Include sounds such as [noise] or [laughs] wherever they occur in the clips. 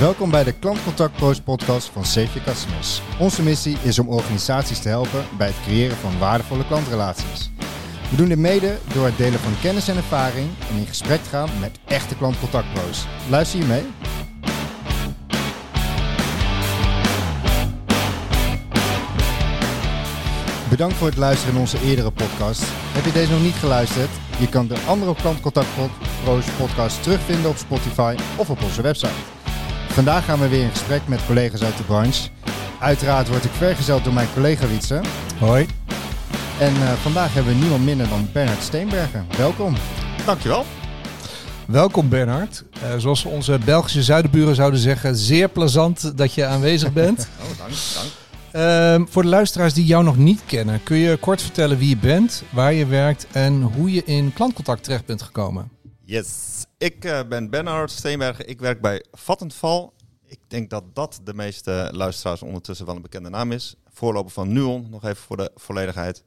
Welkom bij de Klantcontact Pro's podcast van Save Your Customers. Onze missie is om organisaties te helpen bij het creëren van waardevolle klantrelaties. We doen dit mede door het delen van kennis en ervaring en in gesprek te gaan met echte klantcontactpro's. Luister je mee? Bedankt voor het luisteren in onze eerdere podcast. Heb je deze nog niet geluisterd? Je kan de andere klantcontactpro's podcast terugvinden op Spotify of op onze website. Vandaag gaan we weer in gesprek met collega's uit de branche. Uiteraard word ik vergezeld door mijn collega Wietse. Hoi. En uh, vandaag hebben we niemand minder dan Bernard Steenbergen. Welkom. Dankjewel. Welkom Bernhard. Uh, zoals onze Belgische zuidenburen zouden zeggen, zeer plezant dat je aanwezig bent. [laughs] oh, dank. dank. Uh, voor de luisteraars die jou nog niet kennen, kun je kort vertellen wie je bent, waar je werkt en hoe je in klantcontact terecht bent gekomen? Yes, ik uh, ben Bernhard Steenbergen. Ik werk bij Vattenfall. Ik denk dat dat de meeste luisteraars ondertussen wel een bekende naam is. Voorloper van Nuon, nog even voor de volledigheid.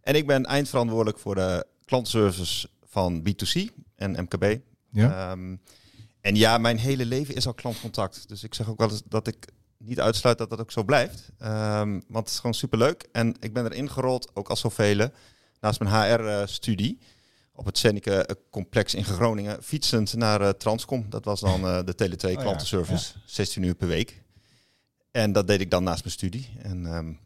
En ik ben eindverantwoordelijk voor de klantservice van B2C en MKB. Ja. Um, en ja, mijn hele leven is al klantcontact. Dus ik zeg ook wel eens dat ik niet uitsluit dat dat ook zo blijft. Um, want het is gewoon superleuk. En ik ben erin gerold, ook als zoveel, naast mijn HR-studie. Op het Senneke complex in Groningen, fietsend naar uh, Transcom. Dat was dan uh, de Tele2 oh, klantenservice, ja. Ja. 16 uur per week. En dat deed ik dan naast mijn studie. En um,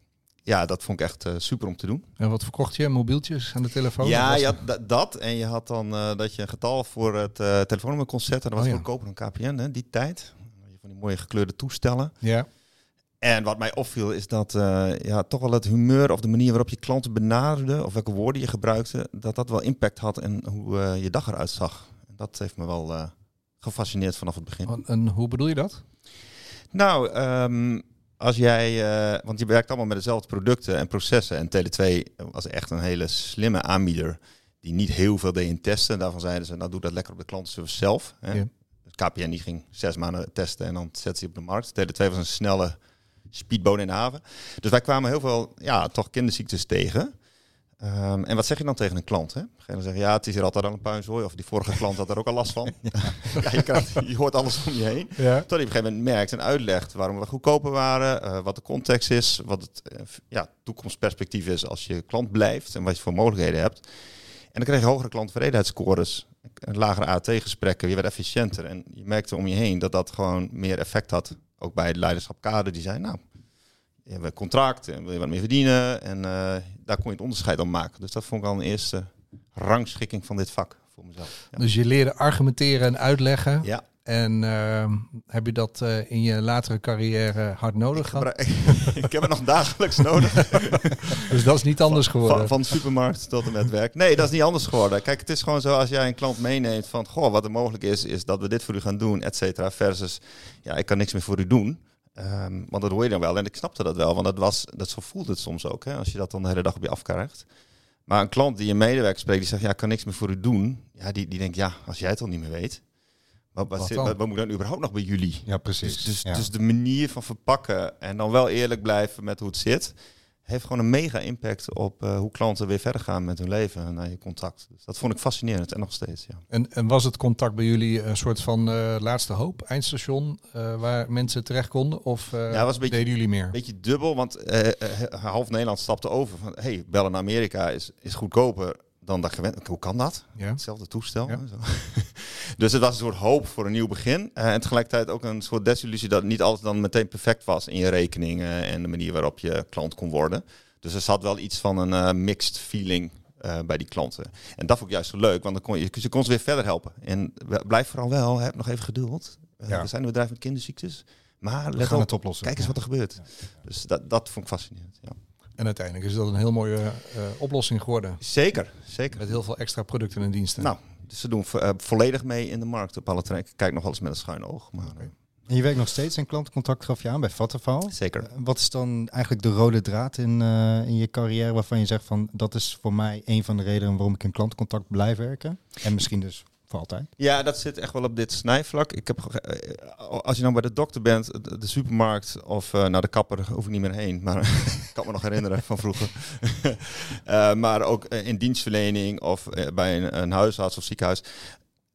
ja, dat vond ik echt uh, super om te doen. En wat verkocht je? Mobieltjes aan de telefoon? Ja, je had dat. En je had dan dat je een getal voor het telefoonnummer kon zetten. Dat was oh, ja. goedkoper dan KPN, hè, die tijd van die mooie gekleurde toestellen. Ja. En wat mij opviel is dat uh, ja, toch wel het humeur of de manier waarop je klanten benaderde, of welke woorden je gebruikte, dat dat wel impact had en hoe uh, je dag eruit zag. Dat heeft me wel uh, gefascineerd vanaf het begin. En hoe bedoel je dat? Nou, um, als jij, want je werkt allemaal met dezelfde producten en processen. En Tele2 was echt een hele slimme aanbieder die niet heel veel deed in testen. Daarvan zeiden ze, nou doe dat lekker op de klantenservice zelf. Hè. Ja. KPN die ging zes maanden testen en dan zette ze op de markt. Tele2 was een snelle speedboot in de haven. Dus wij kwamen heel veel, ja, toch kinderziektes tegen. Um, en wat zeg je dan tegen een klant? Hè? Ga je dan zeggen, ja, het is hier altijd al een puinzooi. Of die vorige klant had er ook al last van. ja. [laughs] ja je, krijgt, je, hoort alles om je heen. Ja. Tot je op een gegeven moment merkt en uitlegt waarom we goedkoper waren. Uh, wat de context is. Wat het uh, ja, toekomstperspectief is als je klant blijft. En wat je voor mogelijkheden hebt. En dan krijg je hogere klanttevredenheidsscores. Lagere AT-gesprekken. Je werd efficiënter. En je merkte om je heen dat dat gewoon meer effect had ook bij het leiderschap kader, die zei, nou, je hebt een contract en wil je wat meer verdienen. En uh, daar kon je het onderscheid aan maken. Dus dat vond ik al een eerste rangschikking van dit vak voor mezelf. Ja. Dus je leerde argumenteren en uitleggen. Ja. En uh, heb je dat uh, in je latere carrière hard nodig gehad? Ik, ik heb [laughs] het nog dagelijks [laughs] nodig. dus dat is niet anders geworden? Van, van, supermarkt tot en met werk. Nee, dat is niet anders geworden. Kijk, het is gewoon zo als jij een klant meeneemt van... Goh, wat er mogelijk is, is dat we dit voor u gaan doen, et cetera. Versus, ja, ik kan niks meer voor u doen. Um, want dat hoor je dan wel. En ik snapte dat wel, want dat, was, dat zo voelt het soms ook. Hè, als je dat dan de hele dag op je afkrijgt. Maar een klant die een medewerker spreekt, die zegt... Ja, ik kan niks meer voor u doen. Ja, die, die denkt, ja, als jij het al niet meer weet... Wat, wat, wat, wat, wat, moet dan überhaupt nog bij jullie? Ja, precies. Dus, dus, ja. dus, de manier van verpakken en dan wel eerlijk blijven met hoe het zit, heeft gewoon een mega impact op uh, hoe klanten weer verder gaan met hun leven en naar je contact. Dus dat vond ik fascinerend en nog steeds. Ja. En, en was het contact bij jullie een soort van uh, laatste hoop, eindstation, uh, waar mensen terecht konden? Of ja, was een beetje, deden jullie meer? Een beetje dubbel, want half Nederland stapte over van hey, bellen naar Amerika is, is goedkoper dan dat gewend. Hoe kan dat? Ja. Hetzelfde toestel. Ja. Zo. [laughs] dus het was een soort hoop voor een nieuw begin. Uh, en tegelijkertijd ook een soort desillusie dat niet alles dan meteen perfect was in je rekeningen en de manier waarop je klant kon worden. Dus er zat wel iets van een uh, mixed feeling uh, bij die klanten. En dat vond ik juist zo leuk, want dan kon je, je kon ze weer verder helpen. En blijf vooral wel, heb nog even geduld. Ja. Er zijn een bedrijf met kinderziektes. Maar let op, het oplossen. kijk eens wat er gebeurt. Dus dat, dat vond ik fascinerend. Ja. En uiteindelijk is dat een heel mooie uh, oplossing geworden. Zeker, zeker. Met heel veel extra producten en diensten. Nou, dus ze doen vo uh, volledig mee in de markt op alle trekken. Kijk nog wel eens met een schuin oog. Maar, okay. En je werkt nog steeds in klantencontact, gaf je aan, bij Vattenfall. Zeker. Uh, wat is dan eigenlijk de rode draad in, in je carrière waarvan je zegt van... dat is voor mij een van de redenen waarom ik in klantencontact blijf werken? En misschien dus voor altijd? Ja, dat zit echt wel op dit snijvlak. Ik heb, als je nou bij de dokter bent, de supermarkt of uh, naar de kapper, hoef ik niet meer heen. Maar [laughs] ik kan me nog herinneren van vroeger. [laughs] maar ook in dienstverlening of bij een, huisarts of ziekenhuis.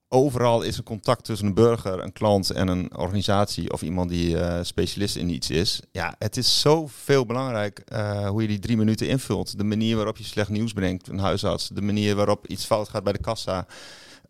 overal is een contact tussen een burger, een klant en een organisatie of iemand die specialist in iets is. Ja, het is zo veel belangrijk hoe je die drie minuten invult. De manier waarop je slecht nieuws brengt, een huisarts. De manier waarop iets fout gaat bij de kassa.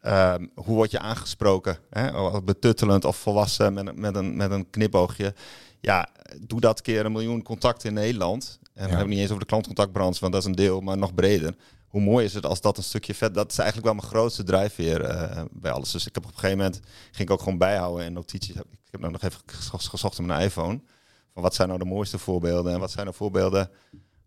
Uh, hoe word je aangesproken? Hè? Betuttelend of volwassen met, met, een, met een knipoogje. Ja, doe dat keer een miljoen contacten in Nederland. En ja. dan hebben we niet eens over de klantcontactbranche, want dat is een deel, maar nog breder hoe mooi is het als dat een stukje vet... Dat is eigenlijk wel mijn grootste drijfveer uh, bij alles. Dus ik heb op een gegeven moment... ging ik ook gewoon bijhouden en notities. Ik heb nou nog even gezocht op mijn iPhone. Van wat zijn nou de mooiste voorbeelden en wat zijn er voorbeelden...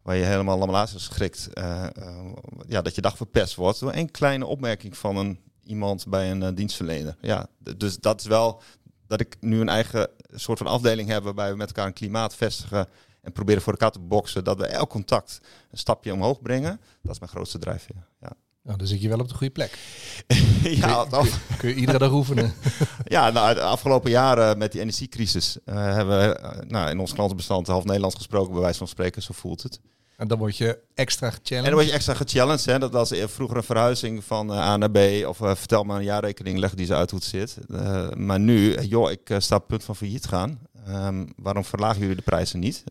waar je helemaal lamelaas schrikt. Uh, uh, ja, dat je dag verpest wordt door één kleine opmerking van een, iemand bij een dienstverlener. Ja, dus dat is wel dat ik nu een eigen soort van afdeling heb... waarbij we met elkaar een klimaat vestigen en proberen voor elkaar te boksen dat we elk contact een stapje omhoog brengen. Dat is mijn grootste drijfveer. Ja. Nou, dan zit je wel op de goede plek. [laughs] ja, kun, je, kun, kun je iedere dag oefenen. [laughs] ja, nou, de afgelopen jaren met die energiecrisis uh, hebben we uh, nou, in ons klantenbestand half Nederlands gesproken, bij wijze van spreken, zo voelt het. En dan word je extra gechallenged. En dan word je extra gechallenged. Hè. Dat was vroeger een verhuizing van uh, A naar B. Of uh, vertel maar een jaarrekening, leg die ze uit hoe het zit. Uh, maar nu, joh, ik sta op het punt van failliet gaan. Um, waarom verlagen jullie de prijzen niet?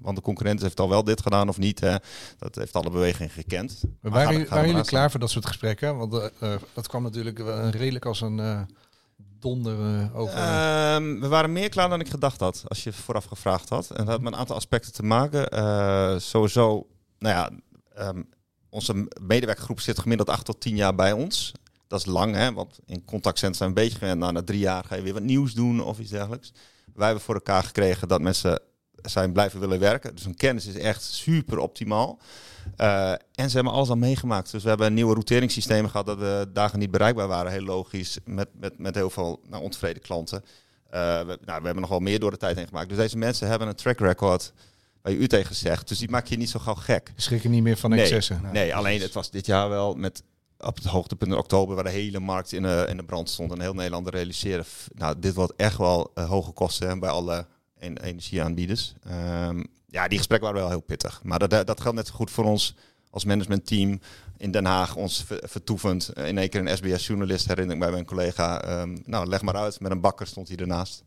want de concurrent heeft al wel dit gedaan of niet. Hè. Dat heeft alle bewegingen gekend. Maar waren, gaan, gaan waren jullie klaar voor dat soort gesprekken? Want dat kwam natuurlijk redelijk als een donder over? Um, we waren meer klaar dan ik gedacht had, als je vooraf gevraagd had. En dat had met een aantal aspecten te maken. Uh, sowieso, nou ja, um, onze medewerkergroep zit gemiddeld 8 tot 10 jaar bij ons. Dat is lang, hè, want in contactcentrum zijn een beetje gewend. Nou, na drie jaar ga je weer wat nieuws doen of iets dergelijks. Wij hebben voor elkaar gekregen dat mensen zijn blijven willen werken. Dus hun kennis is echt super optimaal. Uh, en ze hebben alles al meegemaakt. Dus we hebben een nieuwe routeringssystemen gehad dat we dagen niet bereikbaar waren. Heel logisch. Met, met, met heel veel nou, ontevreden klanten. Uh, we, nou, we hebben nog wel meer door de tijd heen gemaakt. Dus deze mensen hebben een track record waar je u tegen zegt. Dus die maak je niet zo gauw gek. Schrikken niet meer van excessen. Nee, nee alleen het was dit jaar wel met op het hoogtepunt in oktober, waar de hele markt in de, in de brand stond en heel Nederland realiseren. Nou, dit wordt echt wel uh, hoge kosten bij alle energieaanbieders. Um, ja, die gesprekken waren wel heel pittig. Maar dat, dat geldt net zo goed voor ons als managementteam in Den Haag, ons vertoevend. In één keer een SBS-journalist herinner ik mij bij een collega. Um, nou, leg maar uit. Met een bakker stond hij ernaast.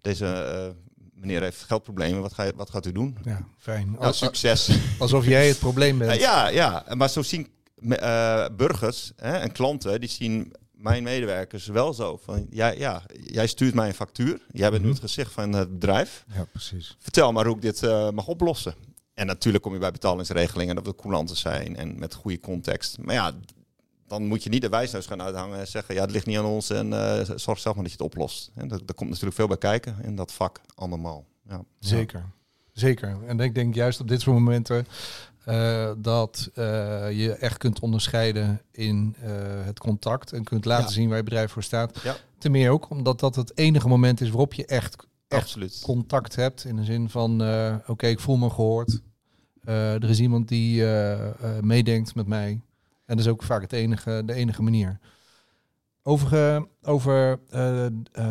Deze uh, meneer heeft geldproblemen. Wat, ga je, wat gaat u doen? Ja, fijn. Nou, succes. Alsof jij het probleem bent. [laughs] ja, ja, maar zo zien uh, burgers hè, en klanten, die zien mijn medewerkers wel zo. Van, ja, ja, jij stuurt mij een factuur. Jij bent nu het gezicht van het bedrijf. Ja, precies. Vertel maar hoe ik dit uh, mag oplossen. En natuurlijk kom je bij betalingsregelingen dat we coulanten zijn en met goede context. Maar ja, dan moet je niet de wijsneus gaan uithangen en zeggen... ja, het ligt niet aan ons en uh, zorg zelf maar dat je het oplost. En daar komt natuurlijk veel bij kijken in dat vak allemaal. Ja. Zeker. Zeker. En ik denk juist op dit soort momenten uh, dat uh, je echt kunt onderscheiden in uh, het contact en kunt laten ja. zien waar je bedrijf voor staat. Ja. Ten meer ook omdat dat het enige moment is waarop je echt, echt Absoluut. contact hebt. In de zin van, oké, okay, ik voel me gehoord. er is iemand die meedenkt met mij. En dat is ook vaak het enige, de enige manier. Over, over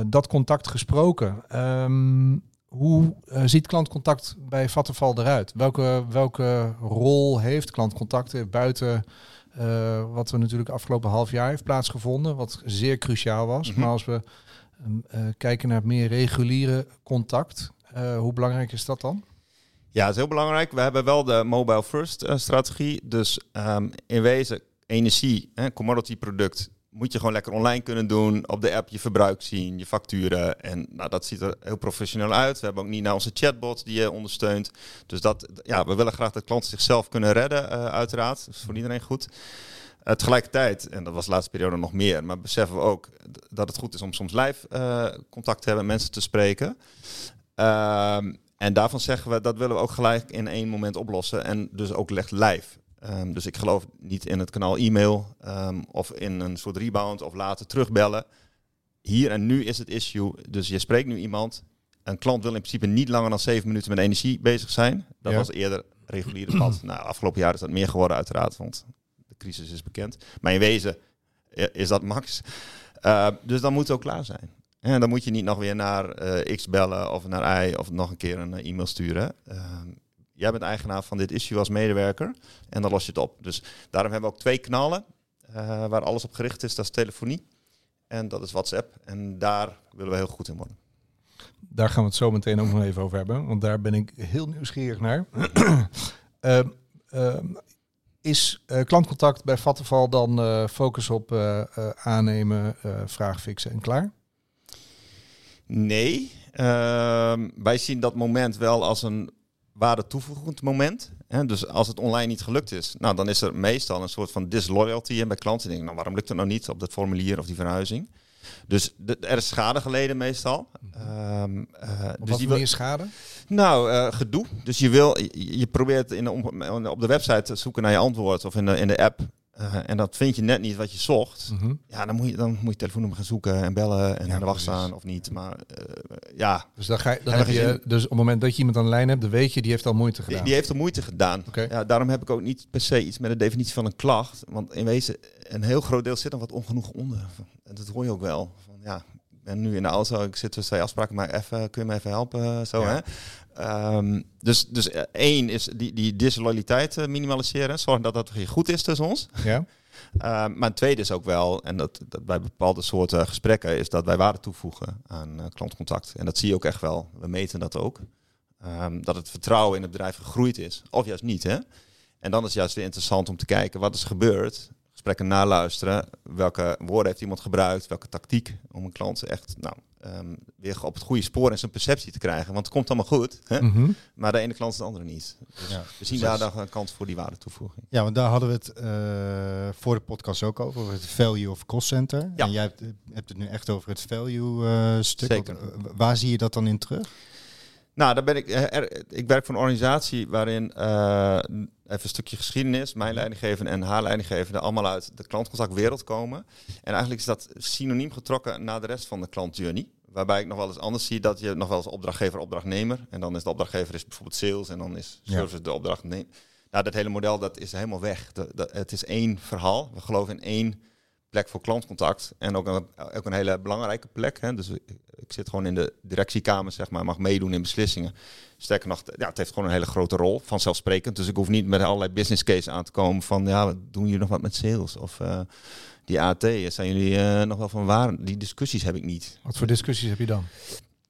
dat contact gesproken. Um, hoe uh, ziet klantcontact bij Vattenval eruit? Welke, welke rol heeft klantcontact buiten uh, wat we natuurlijk afgelopen half jaar heeft plaatsgevonden, wat zeer cruciaal was. Mm -hmm. Maar als we uh, kijken naar het meer reguliere contact, hoe belangrijk is dat dan? Ja, het is heel belangrijk. We hebben wel de mobile first strategie. Dus um, in wezen energie, hè, commodity product, moet je gewoon lekker online kunnen doen. Op de app je verbruik zien, je facturen. En nou, dat ziet er heel professioneel uit. We hebben ook niet naar onze chatbot die je ondersteunt. Dus dat, ja, we willen graag dat klanten zichzelf kunnen redden, uh, uiteraard. Dat is voor iedereen goed. Uh, tegelijkertijd, en dat was de laatste periode nog meer, maar beseffen we ook dat het goed is om soms live uh, contact te hebben, mensen te spreken. Uh, en daarvan zeggen we dat willen we ook gelijk in één moment oplossen en dus ook leg live. Um, dus ik geloof niet in het kanaal e-mail um, of in een soort rebound of later terugbellen. Hier en nu is het issue. Dus je spreekt nu iemand. Een klant wil in principe niet langer dan zeven minuten met energie bezig zijn. Dat ja. was eerder reguliere pad. [clears throat] nou, afgelopen jaar is dat meer geworden uiteraard, want de crisis is bekend. Maar in wezen is dat max. Uh, dus dan moet het ook klaar zijn. En dan moet je niet nog weer naar uh, X bellen of naar Y of nog een keer een e-mail sturen. Jij bent eigenaar van dit issue als medewerker en dan los je het op. Dus daarom hebben we ook twee knallen uh, waar alles op gericht is. Dat is telefonie En dat is WhatsApp. En daar willen we heel goed in worden. Daar gaan we het zo meteen ook nog even over hebben, want daar ben ik heel nieuwsgierig naar. Ehm, [clears throat] ehm, is eh, klantcontact bij Vattenval dan eh, focus op eh, eh, aannemen, eh, vraag fixen en klaar? Nee, ehm, wij zien dat moment wel als een waarde toevoegend moment. Hè? Dus als het online niet gelukt is, nou, dan is er meestal een soort van disloyalty. En bij klanten denken, nou, waarom lukt het nou niet op dat formulier of die verhuizing? Dus de- er is schade geleden meestal. Op dus wat manier schade? Nou, eh, gedoe. Dus je, wil, je, je probeert in de, om- op de website te zoeken naar je antwoord of in de, in de app. Eh, en dat vind je net niet wat je zocht. Mhm. Ja, dan moet je, dan moet je telefoonnummer gaan zoeken en bellen en Ja, aan de wacht staan of niet. Maar eh, ja, Dus dan ga je, dan heb je, gezien. dus op het moment dat je iemand aan de lijn hebt, dan weet je, die heeft al moeite die, gedaan. die heeft er moeite gedaan. Ja, daarom heb ik ook niet per se iets met de definitie van een klacht. Want in wezen, een heel groot deel zit er wat ongenoeg onder. En dat hoor je ook wel. Van, ja, ben nu in de auto, ik zit tussen twee afspraken, maar even, kun je me even helpen? Zo, Ja. hè? Ehm, dus, dus eh, één is die, die disloyaliteit eh, minimaliseren. Zorgen dat dat goed is tussen ons. Ja? [laughs] Ehm, maar een tweede is ook wel, en dat, dat bij bepaalde soorten gesprekken, is dat wij waarde toevoegen aan eh, klantcontact. En dat zie je ook echt wel. We meten dat ook. Ehm, dat het vertrouwen in het bedrijf gegroeid is. Of juist niet. Hè? En dan is het juist weer interessant om te kijken wat is gebeurd. Gesprekken naluisteren. Welke woorden heeft iemand gebruikt? Welke tactiek om een klant echt nou, ehm, weer op het goede spoor en zijn perceptie te krijgen. Want het komt allemaal goed. Hè? Mhm. Maar de ene klant is de andere niet. Dus Ja, we zien precies. daar dan een kans voor die waarde toevoeging. Ja, want daar hadden we het eh, voor de podcast ook over, over het value of cost center. Ja. En jij hebt, hebt het nu echt over het value eh, stuk. Zeker. Eh, waar zie je dat dan in terug? Nou, daar ben ik. eh, er- ik werk voor een organisatie waarin eh, even een stukje geschiedenis, mijn leidinggevende en haar leidinggevende allemaal uit de klantcontactwereld komen. En eigenlijk is dat synoniem getrokken naar de rest van de klantjourney. Waarbij ik nog wel eens anders zie dat je nog wel eens opdrachtgever, opdrachtnemer. En dan is de opdrachtgever is bijvoorbeeld sales en dan is Ja. service de opdrachtnemer. Nou, dat hele model dat is helemaal weg. Het is één verhaal. We geloven in één plek voor klantcontact. En ook een, ook een hele belangrijke plek. Hè. Dus ik, zit gewoon in de directiekamer, zeg maar, mag meedoen in beslissingen. Sterker nog, ja, het heeft gewoon een hele grote rol, vanzelfsprekend. Dus ik hoef niet met allerlei business case aan te komen van, ja, doen jullie nog wat met sales? Of eh, die AT, zijn jullie eh, nog wel van waar? Die discussies heb ik niet. Wat voor discussies heb je dan?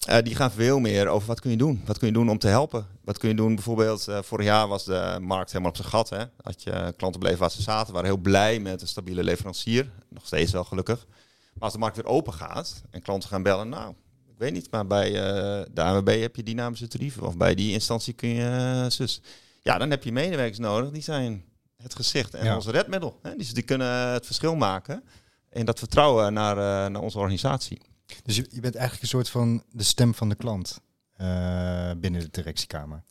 Eh, die gaan veel meer over wat kun je doen? Wat kun je doen om te helpen? Wat kun je doen bijvoorbeeld, eh, vorig jaar was de markt helemaal op zijn gat. Hè? Had je klanten bleven waar ze zaten, waren heel blij met een stabiele leverancier. Nog steeds wel gelukkig. Maar als de markt weer open gaat en klanten gaan bellen, nou, ik weet niet, maar bij eh, de ANWB heb je dynamische tarieven. Of bij die instantie kun je zus. Ja, dan heb je medewerkers nodig, die zijn het gezicht en Ja. onze redmiddel. Hè? Die, die kunnen het verschil maken. En dat vertrouwen naar, naar onze organisatie. Dus je, je bent eigenlijk een soort van de stem van de klant eh, binnen de directiekamer.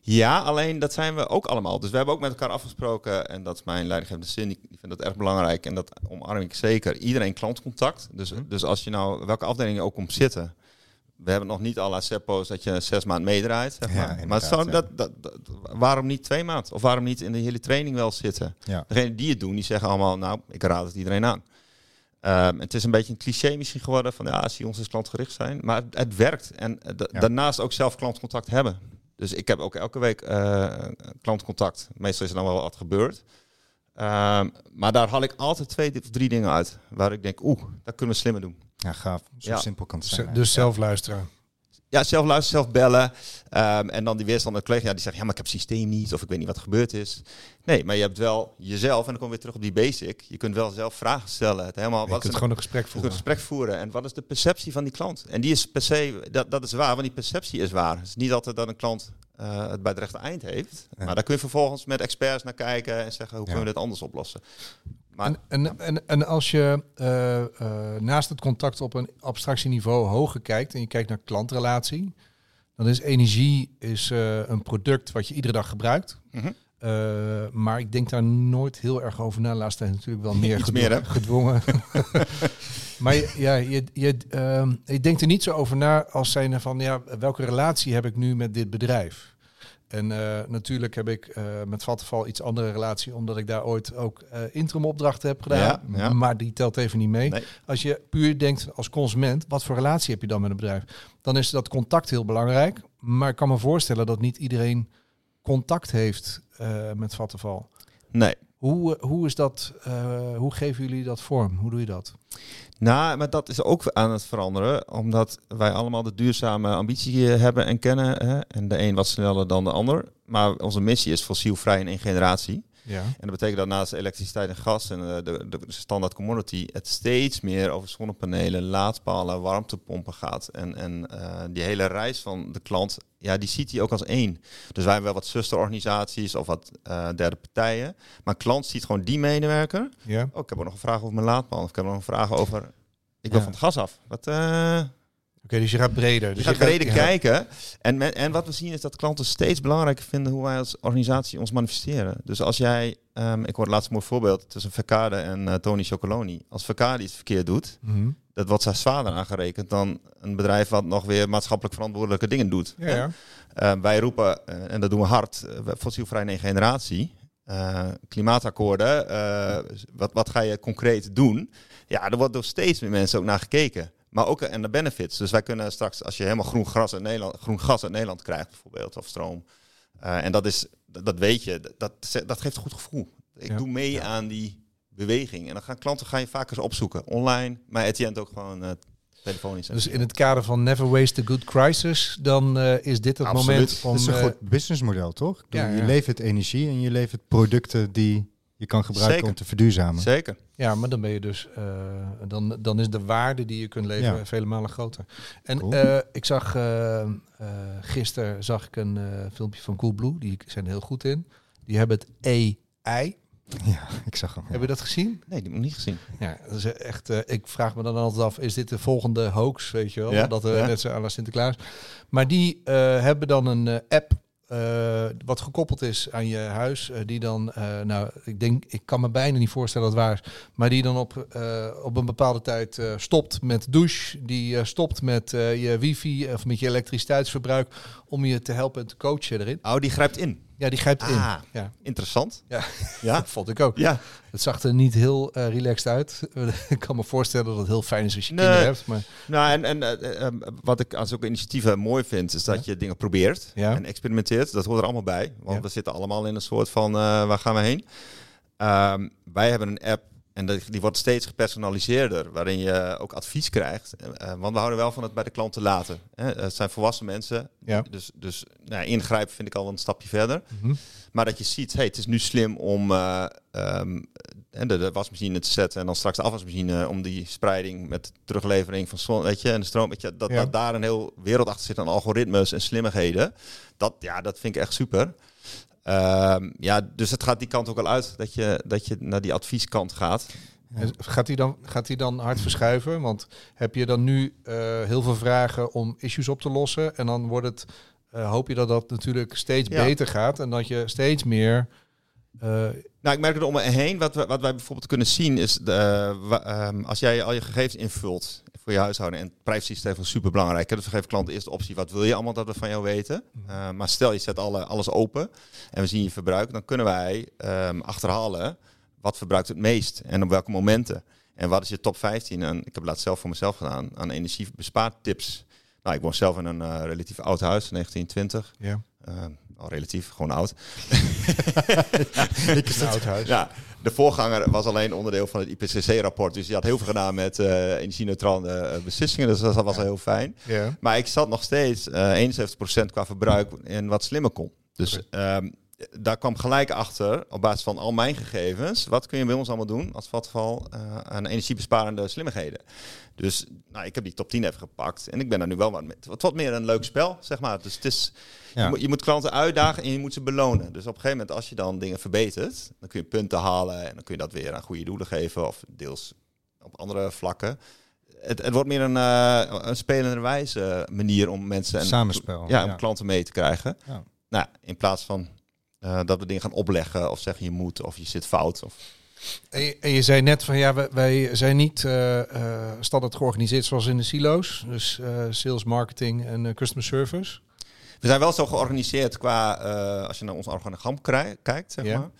Ja, alleen dat zijn we ook allemaal. Dus we hebben ook met elkaar afgesproken, en dat is mijn leidinggevende zin, die die vindt dat erg belangrijk en dat omarm ik zeker. Iedereen klantcontact. Dus, Mhm. dus als je nou, welke afdeling je ook komt zitten, we hebben nog niet alle seppo's dat je zes maand meedraait. Zeg Ja, maar maar ja. dat, dat, dat- waarom niet twee maand? Of waarom niet in de hele training wel zitten? Ja. Degenen die het doen, die zeggen allemaal, nou, ik raad het iedereen aan. Ehm, het is een beetje een cliché misschien geworden van ja, zie ons als klantgericht zijn. Maar het, het werkt. En eh, da- Ja. daarnaast ook zelf klantcontact hebben. Dus ik heb ook elke week eh, klantcontact. Meestal is er dan wel wat gebeurd. Ehm, maar daar haal ik altijd twee of drie dingen uit. Waar ik denk, oeh, dat kunnen we slimmer doen. Ja, gaaf. Zo Ja. simpel kan het Z- zijn. Dus zelf luisteren. Ja, zelf luisteren, zelf bellen. Ehm, en dan die weerstand met collega, ja, die zegt, ja, maar ik heb het systeem niet. Of ik weet niet wat er gebeurd is. Nee, maar je hebt wel jezelf. En dan kom je weer terug op die basic. Je kunt wel zelf vragen stellen. Het helemaal, Je wat kunt is gewoon een gesprek voeren. een gesprek voeren. En wat is de perceptie van die klant? En die is per se, dat, dat is waar, want die perceptie is waar. Het is niet altijd dat een klant eh, het bij het rechte eind heeft. Ja. Maar daar kun je vervolgens met experts naar kijken en zeggen, hoe Ja. kunnen we dit anders oplossen? Maar En, en, en, en als je eh, eh, naast het contact op een abstractieniveau hoger kijkt en je kijkt naar klantrelatie, dan is energie is, eh, een product wat je iedere dag gebruikt. Mhm. Maar ik denk daar nooit heel erg over na. Laatst tijd natuurlijk wel [laughs] meer, gedwongen. [laughs] maar je, ja, je, je, ehm, je denkt er niet zo over na als zijn van ja, welke relatie heb ik nu met dit bedrijf? En eh, natuurlijk heb ik eh, met Vattenval iets andere relatie, omdat ik daar ooit ook eh interim opdrachten heb gedaan. Ja, ja. Maar die telt even niet mee. Nee. Als je puur denkt als consument, wat voor relatie heb je dan met een bedrijf? Dan is dat contact heel belangrijk. Maar ik kan me voorstellen dat niet iedereen contact heeft met Vattenval. nee, Hoe Hoe, eh, hoe is dat, eh, hoe geven jullie dat vorm? Hoe doe je dat? Nou, maar dat is ook aan het veranderen, omdat wij allemaal de duurzame ambitie eh, hebben en kennen. Hè? En de een wat sneller dan de ander. Maar onze missie is fossielvrij in één generatie. Ja. En dat betekent dat naast elektriciteit en gas en de, de, standaard commodity, het steeds meer over zonnepanelen, laadpalen, warmtepompen gaat. En, en die hele reis van de klant, ja, die ziet hij ook als één. Dus wij hebben wel wat zusterorganisaties of wat eh, derde partijen. Maar klant ziet gewoon die medewerker. ja. Oh, ik heb ook nog een vraag over mijn laadpaal. Of ik heb nog een vraag over. Ik wil Ja. van het gas af. Wat, eh, Oké, dus je gaat breder. je Dus gaat breder kijken. En, men- en wat we zien is dat klanten steeds belangrijker vinden hoe wij als organisatie ons manifesteren. Dus als jij, ehm, ik hoorde laatst een mooi voorbeeld tussen Verkade en eh, Tony Chocoloni. Als Verkade iets verkeerd doet, Mhm. Dat wordt zij zwaarder aangerekend dan een bedrijf wat nog weer maatschappelijk verantwoordelijke dingen doet. Ja, ja. Eh, wij roepen, eh, en dat doen we hard, uh, fossielvrij in één generatie. Eh, klimaatakkoorden, eh, wat, wat ga je concreet doen? Ja, er wordt door steeds meer mensen ook naar gekeken. Maar ook en de benefits. Dus wij kunnen straks, als je helemaal groen, gras uit Nederland, groen gas uit Nederland krijgt bijvoorbeeld, of stroom. eh, en dat, is, dat, dat weet je, dat, dat geeft een goed gevoel. Ik Ja. doe mee aan die beweging. En dan gaan klanten ga je vaker opzoeken. Online, maar Etienne ook gewoon eh, telefonisch. Dus in het kader van Never Waste a Good Crisis, dan eh, is dit het Absoluut. moment om... Dat is een eh, goed businessmodel, toch? Ja, Je ja. levert energie en je levert producten die je kan gebruiken Zeker. om te verduurzamen. Zeker. Ja, maar dan ben je dus, eh, dan, dan is de waarde die je kunt leveren Ja. vele malen groter. En Cool. eh, ik zag eh, eh, gisteren zag ik een filmpje van Coolblue, die zijn er heel goed in. Die hebben het AI. [laughs] Ja, ik zag hem. ja. Heb je dat gezien? Nee, die heb ik nog niet gezien. Ja, dat is echt. eh, ik vraag me dan altijd af: is dit de volgende hoax? Weet je wel? Ja, dat we ja. net zo aan la Sinterklaas. Maar die eh, hebben dan een eh, app. eh, wat gekoppeld is aan je huis, die dan, eh, nou, ik denk, ik kan me bijna niet voorstellen dat het waar is, maar die dan op, eh, op een bepaalde tijd eh, stopt met douche, die eh, stopt met eh, je wifi of met je elektriciteitsverbruik, om je te helpen en te coachen erin. Oh, die grijpt in. Ja, die grijpt in. Ah. Ja, Interessant. Ja. [laughs] Ja. vond ik ook. Ja. Het zag er niet heel eh, relaxed uit. [laughs] ik kan me voorstellen dat het heel fijn is als je Nee. kinderen hebt, maar Nou, en, en eh, eh, wat ik aan zulke initiatieven mooi vind, is dat Ja. je dingen probeert Ja. en experimenteert. Dat hoort er allemaal bij, want we zitten allemaal in een soort van, waar gaan we heen? Ehm, wij hebben een app en dat- die wordt steeds gepersonaliseerder, waarin je ook advies krijgt. Eh, want we houden wel van het bij de klant te laten. Hè? Het zijn volwassen mensen, Ja. dus, dus nou, ingrijpen vind ik al een stapje verder. Mhm. Maar dat je ziet, hey, het is nu slim om eh, ehm, de, de wasmachine te zetten en dan straks de afwasmachine om die spreiding met teruglevering van zon, weet je, en de stroom, weet je, dat, Ja. dat daar een heel wereld achter zit aan algoritmes en slimmigheden. Dat, ja, dat vind ik echt super. Ehm, ja, dus het gaat die kant ook al uit, dat je, dat je naar die advieskant gaat. Gaat hij dan, gaat dan hard verschuiven? Want heb je dan nu eh, heel veel vragen om issues op te lossen? En dan wordt het, eh, hoop je dat dat natuurlijk steeds Ja. beter gaat en dat je steeds meer. eh, Nou, ik merk er om me heen. Wat, we, wat wij bijvoorbeeld kunnen zien is, de, eh, ehm, als jij al je gegevens invult voor je huishouden, en privacy is even super belangrijk. hè, Dus geven klanten eerst de optie, wat wil je allemaal dat we van jou weten? Eh, maar stel je zet alle, alles open en we zien je verbruik, dan kunnen wij ehm, achterhalen wat verbruikt het meest en op welke momenten. En wat is je top 15? En ik heb het laatst zelf voor mezelf gedaan aan energiebespaartips. Nou, ik woon zelf in een eh, relatief oud huis, 1920. ja, Eh, al relatief, gewoon oud. [laughs] een oud huis. Ja, de voorganger was alleen onderdeel van het IPCC-rapport. Dus die had heel veel gedaan met eh energie-neutrale eh, beslissingen. Dus dat was heel fijn. Maar ik zat nog steeds eh 71% qua verbruik in wat slimmer kon. Dus ehm, daar kwam gelijk achter, op basis van al mijn gegevens, wat kun je bij ons allemaal doen als vatval eh aan energiebesparende slimmigheden. Dus nou, ik heb die top 10 even gepakt en ik ben daar nu wel wat met. Wat, wat meer een leuk spel, zeg maar. Dus het is, Ja. je, moet, je moet klanten uitdagen en je moet ze belonen. Dus op een gegeven moment, als je dan dingen verbetert, dan kun je punten halen en dan kun je dat weer aan goede doelen geven of deels op andere vlakken. Het, het wordt meer een, eh een spelende wijze manier om mensen en Samenspel. ja, om klanten mee te krijgen. Ja. Nou, in plaats van eh, dat we dingen gaan opleggen of zeggen je moet of je zit fout. Of... En, je, en je zei net van ja, wij, wij zijn niet eh, standaard georganiseerd zoals in de silo's. Dus eh, sales, marketing en customer service. We zijn wel zo georganiseerd qua, als je naar ons organogram kijkt, zeg Ja. maar.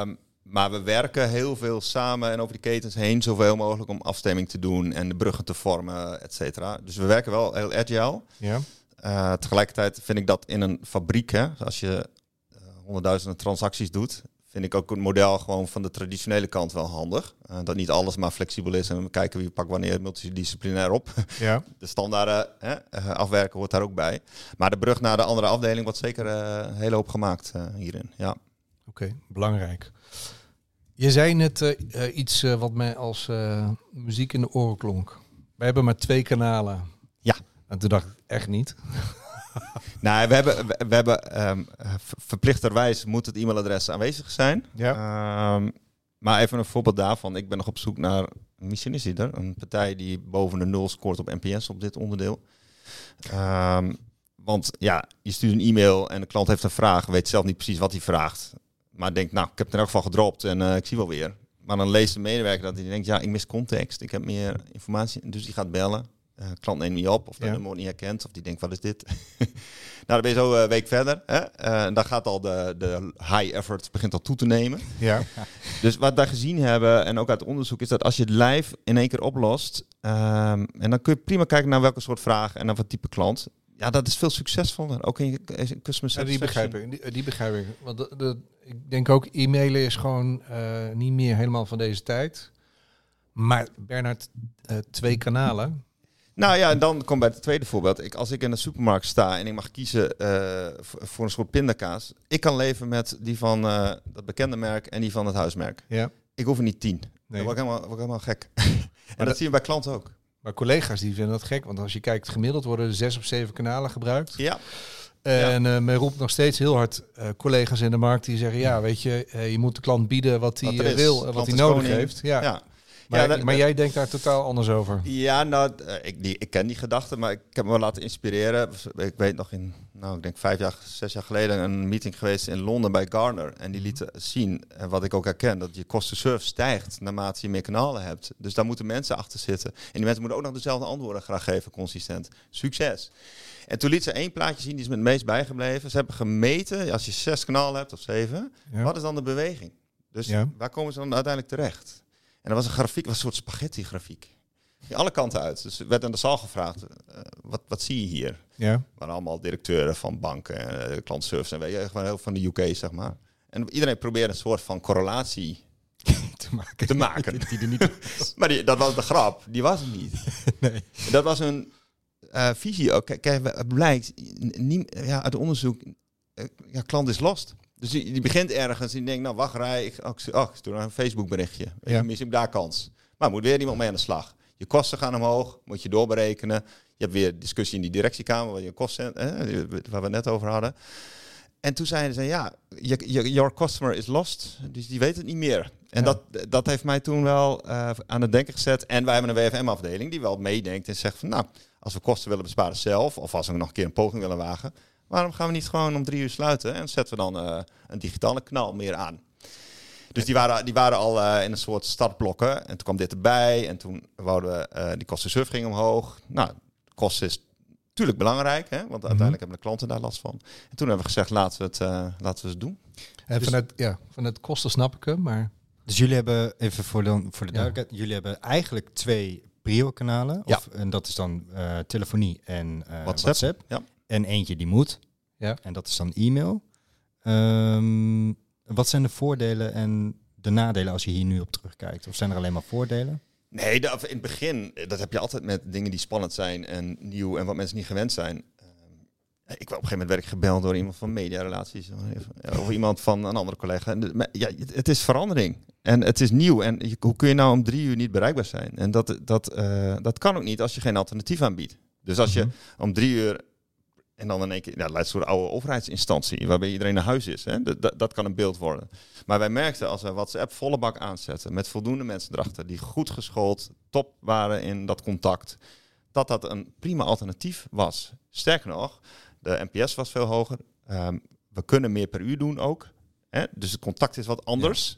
Ehm, maar we werken heel veel samen en over de ketens heen zoveel mogelijk om afstemming te doen en de bruggen te vormen, et cetera. Dus we werken wel heel agile. Ja. Tegelijkertijd vind ik dat in een fabriek, hè, als je eh, honderdduizenden transacties doet, vind ik ook een model gewoon van de traditionele kant wel handig. Uh, dat niet alles maar flexibel is en we kijken wie pakt wanneer multidisciplinair op. Ja. [laughs] De standaarden uh, afwerken hoort daar ook bij. Maar de brug naar de andere afdeling wordt zeker een hele hoop gemaakt hierin. Ja. Oké, okay, belangrijk. Je zei net iets wat mij als muziek in de oren klonk. We hebben maar twee kanalen. Ja. En toen dacht ik echt niet. [laughs] [laughs] nou, we hebben, we, hebben um, verplichterwijs moet het e-mailadres aanwezig zijn. Ja. Um, maar even een voorbeeld daarvan. Ik ben nog op zoek naar, misschien is er, een partij die boven de nul scoort op NPS op dit onderdeel. Um, want ja, je stuurt een e-mail en de klant heeft een vraag, weet zelf niet precies wat hij vraagt. Maar denkt, nou, ik heb het in elk geval gedropt en uh, ik zie wel weer. Maar dan leest de medewerker dat hij denkt, ja, ik mis context, ik heb meer informatie. Dus die gaat bellen. Uh, klant neemt niet op of dat ja. nummer niet herkent of die denkt wat is dit? [laughs] nou dan ben je zo een week verder hè? Uh, en dan gaat al de, de high effort begint al toe te nemen. Ja. [laughs] dus wat wij gezien hebben en ook uit onderzoek is dat als je het live in één keer oplost um, en dan kun je prima kijken naar welke soort vraag en naar wat type klant. Ja, dat is veel succesvoller. Ook in je customer. Ja, die begrijp ik. Die, die begrijp ik. Want de, de, ik denk ook e-mailen is gewoon uh, niet meer helemaal van deze tijd. Maar Bernard, twee kanalen. Nou ja, en dan komt bij het tweede voorbeeld. Ik, als ik in de supermarkt sta en ik mag kiezen uh, voor een soort pindakaas. Ik kan leven met die van uh, dat bekende merk en die van het huismerk. Ja. Ik hoef er niet tien. Nee. Dan word ik helemaal, word ik helemaal gek. [laughs] en dat, dat zie je bij klanten ook. Maar collega's die vinden dat gek. Want als je kijkt, gemiddeld worden er zes of zeven kanalen gebruikt. Ja. En ja. uh, men roept nog steeds heel hard uh, collega's in de markt die zeggen: ja, weet je, uh, je moet de klant bieden wat hij wil en wat hij nodig heeft. Ja. ja. Maar, ja, dat, maar jij denkt daar totaal anders over. Ja, nou, ik, die, ik ken die gedachte, maar ik heb me laten inspireren. Ik weet nog in, nou, ik denk vijf jaar, zes jaar geleden een meeting geweest in Londen bij Garner. En die lieten zien, en wat ik ook herken, dat je kosten surf stijgt naarmate je meer kanalen hebt. Dus daar moeten mensen achter zitten. En die mensen moeten ook nog dezelfde antwoorden graag geven, consistent. Succes. En toen liet ze één plaatje zien, die is me het meest bijgebleven. Ze hebben gemeten, als je zes kanalen hebt of zeven, ja. wat is dan de beweging? Dus ja. waar komen ze dan uiteindelijk terecht? En dat was een grafiek, was een soort spaghetti grafiek. Die alle kanten uit. Dus werd aan de zaal gevraagd, uh, wat, wat zie je hier? Ja. allemaal directeuren van banken, uh, klantservice en weet je, gewoon heel van de UK, zeg maar. En iedereen probeerde een soort van correlatie [laughs] te maken. Te maken. die er niet [laughs] maar die, dat was de grap, die was het niet. [laughs] nee. Dat was een uh, visie ook. Kijk, het blijkt, ja, uit onderzoek, ja, klant is lost. Dus die, die begint ergens en die denkt, nou wacht rij, ik, oh, ik, oh, ik een Facebook berichtje. Ja. heb ik daar kans. Maar moet weer iemand mee aan de slag. Je kosten gaan omhoog, moet je doorberekenen. Je hebt weer discussie in die directiekamer, waar je kosten, waar we het net over hadden. En toen zeiden ze, ja, your customer is lost, dus die weet het niet meer. En Ja. dat, dat heeft mij toen wel eh, aan het denken gezet. En wij hebben een WFM-afdeling die wel meedenkt en zegt van, nou, als we kosten willen besparen zelf, of als we nog een keer een poging willen wagen, waarom gaan we niet gewoon om drie uur sluiten en zetten we dan eh, een digitale knal meer aan? Dus die waren, die waren al eh, in een soort startblokken. En toen kwam dit erbij. En toen wouden we, eh, die kosten surf ging omhoog. Nou, kosten is natuurlijk belangrijk, hè? want uiteindelijk hebben de klanten daar last van. En toen hebben we gezegd, laten we het, eh, laten we het doen. En Dus- vanuit, ja, vanuit kosten snap ik hem, maar Dus jullie hebben, even voor de, voor de Ja. duidelijkheid, jullie hebben eigenlijk twee prio-kanalen. Ja. Of, en dat is dan eh, telefonie en eh, WhatsApp. WhatsApp. Ja. En eentje die moet. Ja. En dat is dan e-mail. Ehm, wat zijn de voordelen en de nadelen als je hier nu op terugkijkt? Of zijn er alleen maar voordelen? Nee, de- in het begin, eh, dat heb je altijd met dingen die spannend zijn en nieuw en wat mensen niet gewend zijn. Ehm, Ik werd op een gegeven moment werd ik gebeld door iemand van mediarelaties eh, of iemand van een andere collega. En de- maar Ja, het- het is verandering en het is nieuw. En je- hoe kun je nou om drie uur niet bereikbaar zijn? En dat, dat, eh, dat kan ook niet als je geen alternatief aanbiedt. Dus als je Mhm. om drie uur en dan in één keer, ja, een soort oude overheidsinstantie waarbij iedereen naar huis is. Hè? Dat, dat, dat kan een beeld worden. Maar wij merkten als we WhatsApp volle bak aanzetten met voldoende mensen erachter die goed geschoold, top waren in dat contact, dat dat een prima alternatief was. Sterker nog, de NPS was veel hoger. Ehm, we kunnen meer per uur doen ook. Hè? Dus het contact is wat anders.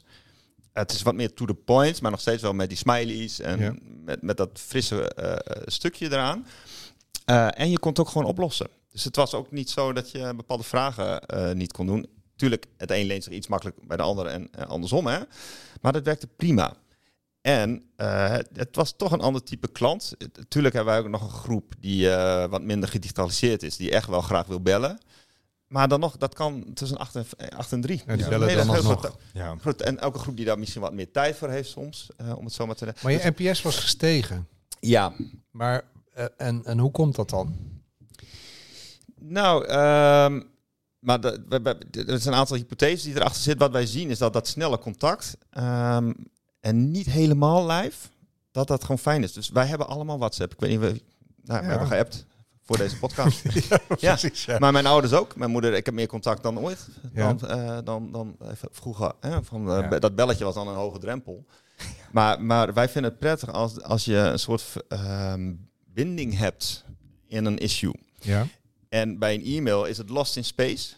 Het is wat meer to the point, maar nog steeds wel met die smileys en Ja. met, met dat frisse eh, stukje eraan. Eh, en je kon het ook gewoon oplossen. Dus het was ook niet zo dat je bepaalde vragen eh, niet kon doen. Tuurlijk, het een leent zich iets makkelijk bij de ander en andersom. Hè? Maar dat werkte prima. En eh, het, het was toch een ander type klant. Tuurlijk hebben wij ook nog een groep die eh, wat minder gedigitaliseerd is. Die echt wel graag wil bellen. Maar dan nog, dat kan tussen 8 en, 8 en 3. Ja, die Dus bellen een dan grote- [laughs] Ja. En elke groep die daar misschien wat meer tijd voor heeft soms, eh, om het zo maar te Maar je NPS was gestegen. Ja, Maar, en, en hoe komt dat dan? Nou, ehm, maar er zijn een aantal hypotheses die erachter zitten. Wat wij zien is dat dat snelle contact ehm, en niet helemaal live, dat dat gewoon fijn is. Dus wij hebben allemaal WhatsApp. Ik weet niet, we, nou, we hebben geappt voor deze podcast. [laughs] Ja. precies. Ja. Maar mijn ouders ook. Mijn moeder, ik heb meer contact dan ooit. Dan, eh, dan, dan even vroeger. Hè, van, eh. Dat belletje was dan een hoge drempel. [laughs] Maar, maar wij vinden het prettig als, als je een soort ehm, binding hebt in een issue. Ja. En bij een e-mail is het lost in space.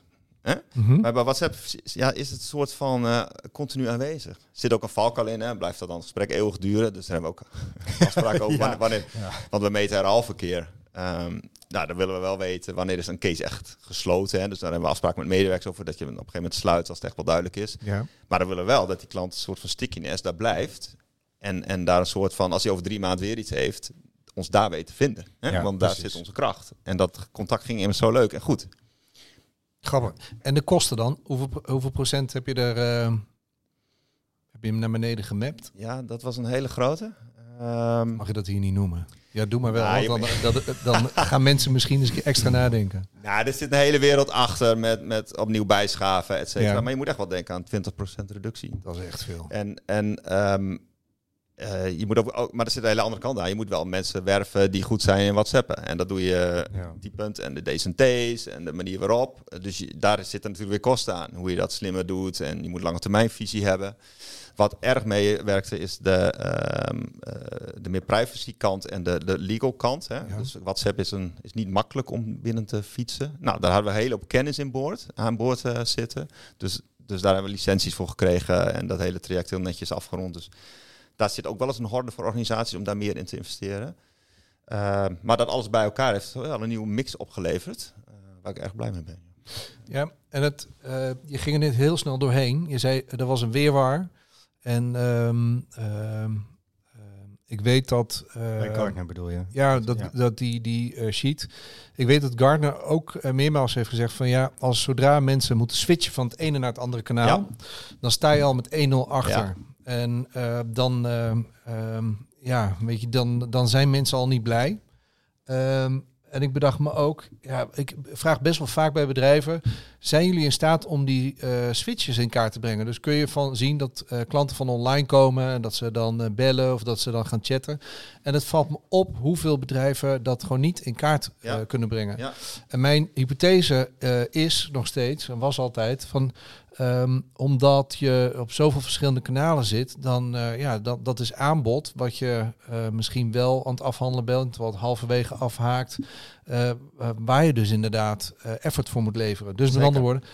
Mhm. Maar bij WhatsApp ja, is het soort van eh, continu aanwezig. Er zit ook een valkuil in, hè? blijft dat dan het gesprek eeuwig duren. Dus daar hebben we ook [laughs] afspraken over [laughs] wanneer, wanneer- Ja. Want we meten herhaalverkeer. Ehm nou, dan willen we wel weten wanneer is een case echt gesloten. Hè? Dus daar hebben we afspraken met medewerkers over dat je op een gegeven moment sluit als het echt wel duidelijk is. ja. Maar dan willen we wel dat die klant een soort van stickiness daar blijft. En, en daar een soort van, als hij over drie maanden weer iets heeft, ons daar weet te vinden. Hè? Ja, Want daar precies. zit onze kracht. En dat contact ging immers zo leuk en goed. Grappig. En de kosten dan? Hoeveel, hoeveel procent heb je er... eh, heb je hem naar beneden gemapt? Ja, dat was een hele grote. Ehm, Mag je dat hier niet noemen? Ja, doe maar wel. Nou, want dan, dat, dan [laughs] gaan mensen misschien eens extra nadenken. nou, er zit een hele wereld achter met, met opnieuw bijschaven, et cetera. Ja. Maar je moet echt wel denken aan 20% reductie. Dat is echt veel. En, en ehm, eh, je moet ook, maar er zit een hele andere kant aan. Je moet wel mensen werven die goed zijn in WhatsAppen. En dat doe je Ja. die punt en de D's en T's en de manier waarop. Dus je, daar zitten natuurlijk weer kosten aan. Hoe je dat slimmer doet en je moet lange termijn visie hebben. Wat erg meewerkte is de, ehm, eh, de meer privacy kant en de, de legal kant. Hè? Ja. Dus WhatsApp is, een, is niet makkelijk om binnen te fietsen. Nou, daar hadden we hele hoop kennis in boord, aan boord eh, zitten. Dus, dus daar hebben we licenties voor gekregen en dat hele traject heel netjes afgerond. Dus daar zit ook wel eens een horde voor organisaties om daar meer in te investeren. Uh, maar dat alles bij elkaar heeft wel een nieuwe mix opgeleverd, uh, waar ik erg blij mee ben. Ja, en het, uh, je ging er net heel snel doorheen. Je zei, er was een weerwaar. En um, um, ik weet dat... Uh, Bij Gartner bedoel je? Ja, dat, ja. dat die, die uh, sheet. Ik weet dat Gardner ook uh, meermaals heeft gezegd van ja, als zodra mensen moeten switchen van het ene naar het andere kanaal, ja. dan sta je al met 1-0 achter. Ja. En uh, dan, um, ja, weet je, dan, dan zijn mensen al niet blij. Um, en ik bedacht me ook, ja, ik vraag best wel vaak bij bedrijven, zijn jullie in staat om die uh, switches in kaart te brengen? Dus kun je van zien dat uh, klanten van online komen en dat ze dan uh, bellen of dat ze dan gaan chatten. En het valt me op hoeveel bedrijven dat gewoon niet in kaart ja. kunnen brengen. Ja. En mijn hypothese is nog steeds, en was altijd, van Um, omdat je op zoveel verschillende kanalen zit, dan uh, ja, dat, dat is aanbod wat je uh, misschien wel aan het afhandelen bent, wat halverwege afhaakt, uh, waar je dus inderdaad effort voor moet leveren. Dus Zeker. met andere woorden,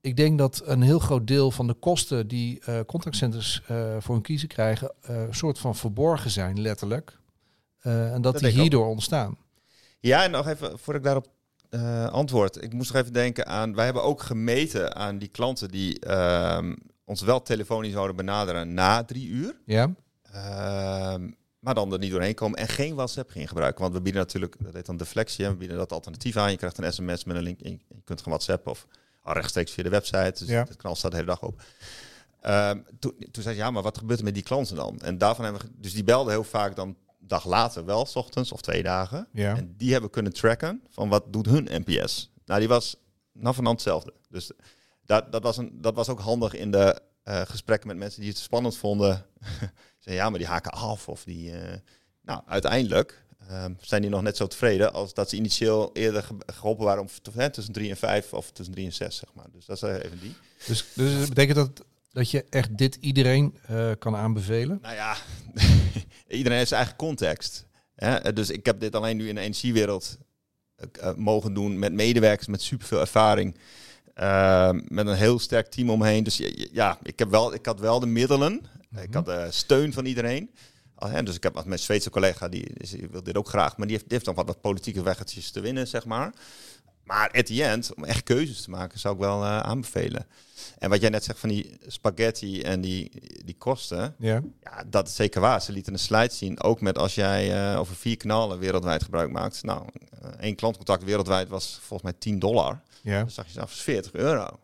ik denk dat een heel groot deel van de kosten die contactcenters voor hun kiezen krijgen, een soort van verborgen zijn, letterlijk. en dat, Dat die hierdoor ontstaan. Ja, en nog even, voor ik daarop uh, antwoord. Ik moest nog even denken aan. Wij hebben ook gemeten aan die klanten die uh, ons wel telefonisch zouden benaderen na drie uur. Ja. Uh, maar dan er niet doorheen komen en geen WhatsApp gingen gebruiken. Want we bieden natuurlijk, dat heet dan deflectie, we bieden dat alternatief aan. Je krijgt een sms met een link je kunt gaan WhatsApp of rechtstreeks via de website. Dus ja. het kanaal staat de hele dag op. Um, toen, toen zei ze, ja, maar wat gebeurt er met die klanten dan? En daarvan hebben we, dus die belden heel vaak dan dag later wel, s ochtends of twee dagen. Ja. En die hebben kunnen tracken van wat doet hun NPS. Nou, die was nou van hetzelfde. Dus dat, dat, was een, dat was ook handig in de uh, gesprekken met mensen die het spannend vonden. [laughs] Zei ja, maar die haken af of die. Uh, nou, uiteindelijk uh, zijn die nog net zo tevreden als dat ze initieel eerder ge geholpen waren om hè, tussen drie en vijf of tussen drie en zes, zeg maar. Dus dat is even die. Dus, dus betekent dat dat je echt dit iedereen uh, kan aanbevelen? Nou ja, [laughs] iedereen heeft zijn eigen context. Hè? Dus ik heb dit alleen nu in de energiewereld uh, mogen doen met medewerkers met superveel ervaring. Uh, met een heel sterk team omheen. Dus ja, ik, heb wel, ik had wel de middelen. Mm -hmm. Ik had de steun van iedereen. Dus ik heb met mijn Zweedse collega, die, die wil dit ook graag. Maar die heeft, die heeft dan wat, wat politieke weggetjes te winnen, zeg maar. Maar at the end, om echt keuzes te maken, zou ik wel eh, aanbevelen. En wat jij net zegt van die spaghetti en die, die kosten. Ja. Ja, dat is zeker waar. Ze lieten een slide zien. Ook met als jij eh, over vier kanalen wereldwijd gebruik maakt. Nou, eh, één klantcontact wereldwijd was volgens mij 10 dollar. Ja. Dan zag je zelfs 40 euro.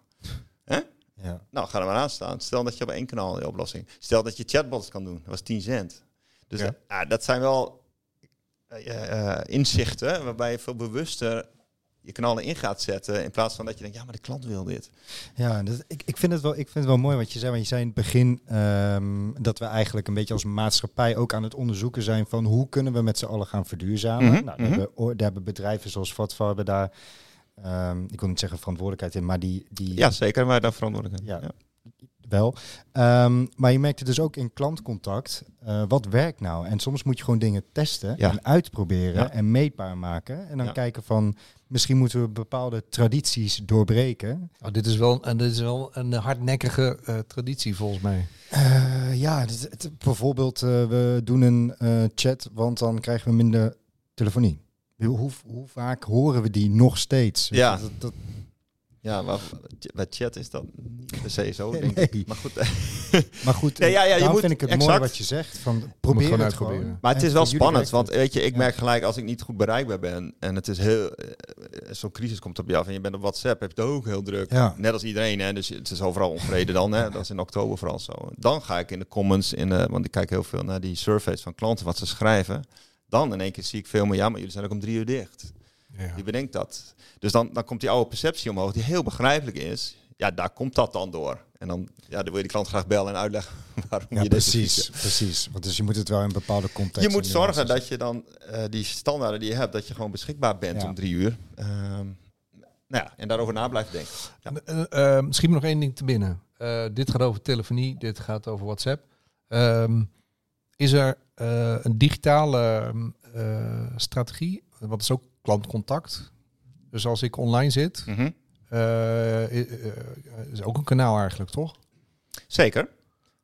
Ja. Nou, ga er maar aan staan. Stel dat je op één kanaal de oplossing. Stel dat je chatbots kan doen. Dat was 10 cent. Dus Ja. ja. dat zijn wel inzichten waarbij je veel bewuster je kanalen in gaat zetten. In plaats van dat je denkt, ja, maar de klant wil dit. Ja, dat, ik, ik, vind het wel, ik vind het wel mooi wat je zei. Want je zei in het begin ehm, dat we eigenlijk een beetje als maatschappij ook aan het onderzoeken zijn van hoe kunnen we met z'n allen gaan verduurzamen. Mhm, nou, daar, mhm. hebben, daar hebben bedrijven zoals Vatva hebben daar, ehm, ik wil niet zeggen verantwoordelijkheid in, maar die, die Ja, zeker. Maar daar verantwoordelijk in. Ja. Ja. Wel. Ehm, maar je merkt het dus ook in klantcontact. eh, wat werkt nou? En soms moet je gewoon dingen testen Ja. en uitproberen Ja. en meetbaar maken. En dan Ja. kijken van misschien moeten we bepaalde tradities doorbreken. Oh, dit, is wel, en dit is wel een hardnekkige eh, traditie volgens mij. Eh, ja, dit- het- bijvoorbeeld we doen een chat, want dan krijgen we minder telefonie. Hoe, hoe, vaak horen we die nog steeds? Ja. Dat, dat, Ja, maar bij chat is dat niet per se zo, denk Nee. ik. Maar goed, maar goed, [laughs] Ja, ja, ja, je moet- vind ik het mooi exact. wat je zegt. Van, probeer het gewoon. Maar het is wel spannend, want weet je, ik Ja. merk gelijk als ik niet goed bereikbaar ben en het is heel, eh, zo'n crisis komt op je af en je bent op WhatsApp, heb je het ook heel druk. Ja. Net als iedereen, hè, dus het is overal onvrede dan, hè. dat is in oktober vooral zo. Dan ga ik in de comments, in de, want ik kijk heel veel naar die surveys van klanten, wat ze schrijven. Dan in één keer zie ik veel meer, ja, maar jullie zijn ook om drie uur dicht. Ja. Wie bedenkt dat? Dus dan, dan komt die oude perceptie omhoog, die heel begrijpelijk is. Ja, daar komt dat dan door. En dan, ja, dan wil je die klant graag bellen en uitleggen [laughs] waarom Ja, je precies, precies. Want dus je moet het wel in bepaalde context. je moet en zorgen dat je dan eh, die standaarden die je hebt, dat je gewoon beschikbaar bent Ja. om drie uur. Ehm, nou ja, en daarover na blijven denken. Ja. Eh, eh, misschien nog één ding te binnen. Eh, dit gaat over telefonie, dit gaat over WhatsApp. Ehm, is er eh, een digitale eh, strategie? Wat is ook klantcontact? Dus als ik online zit, Mhm. eh, eh, is ook een kanaal eigenlijk, toch? Zeker.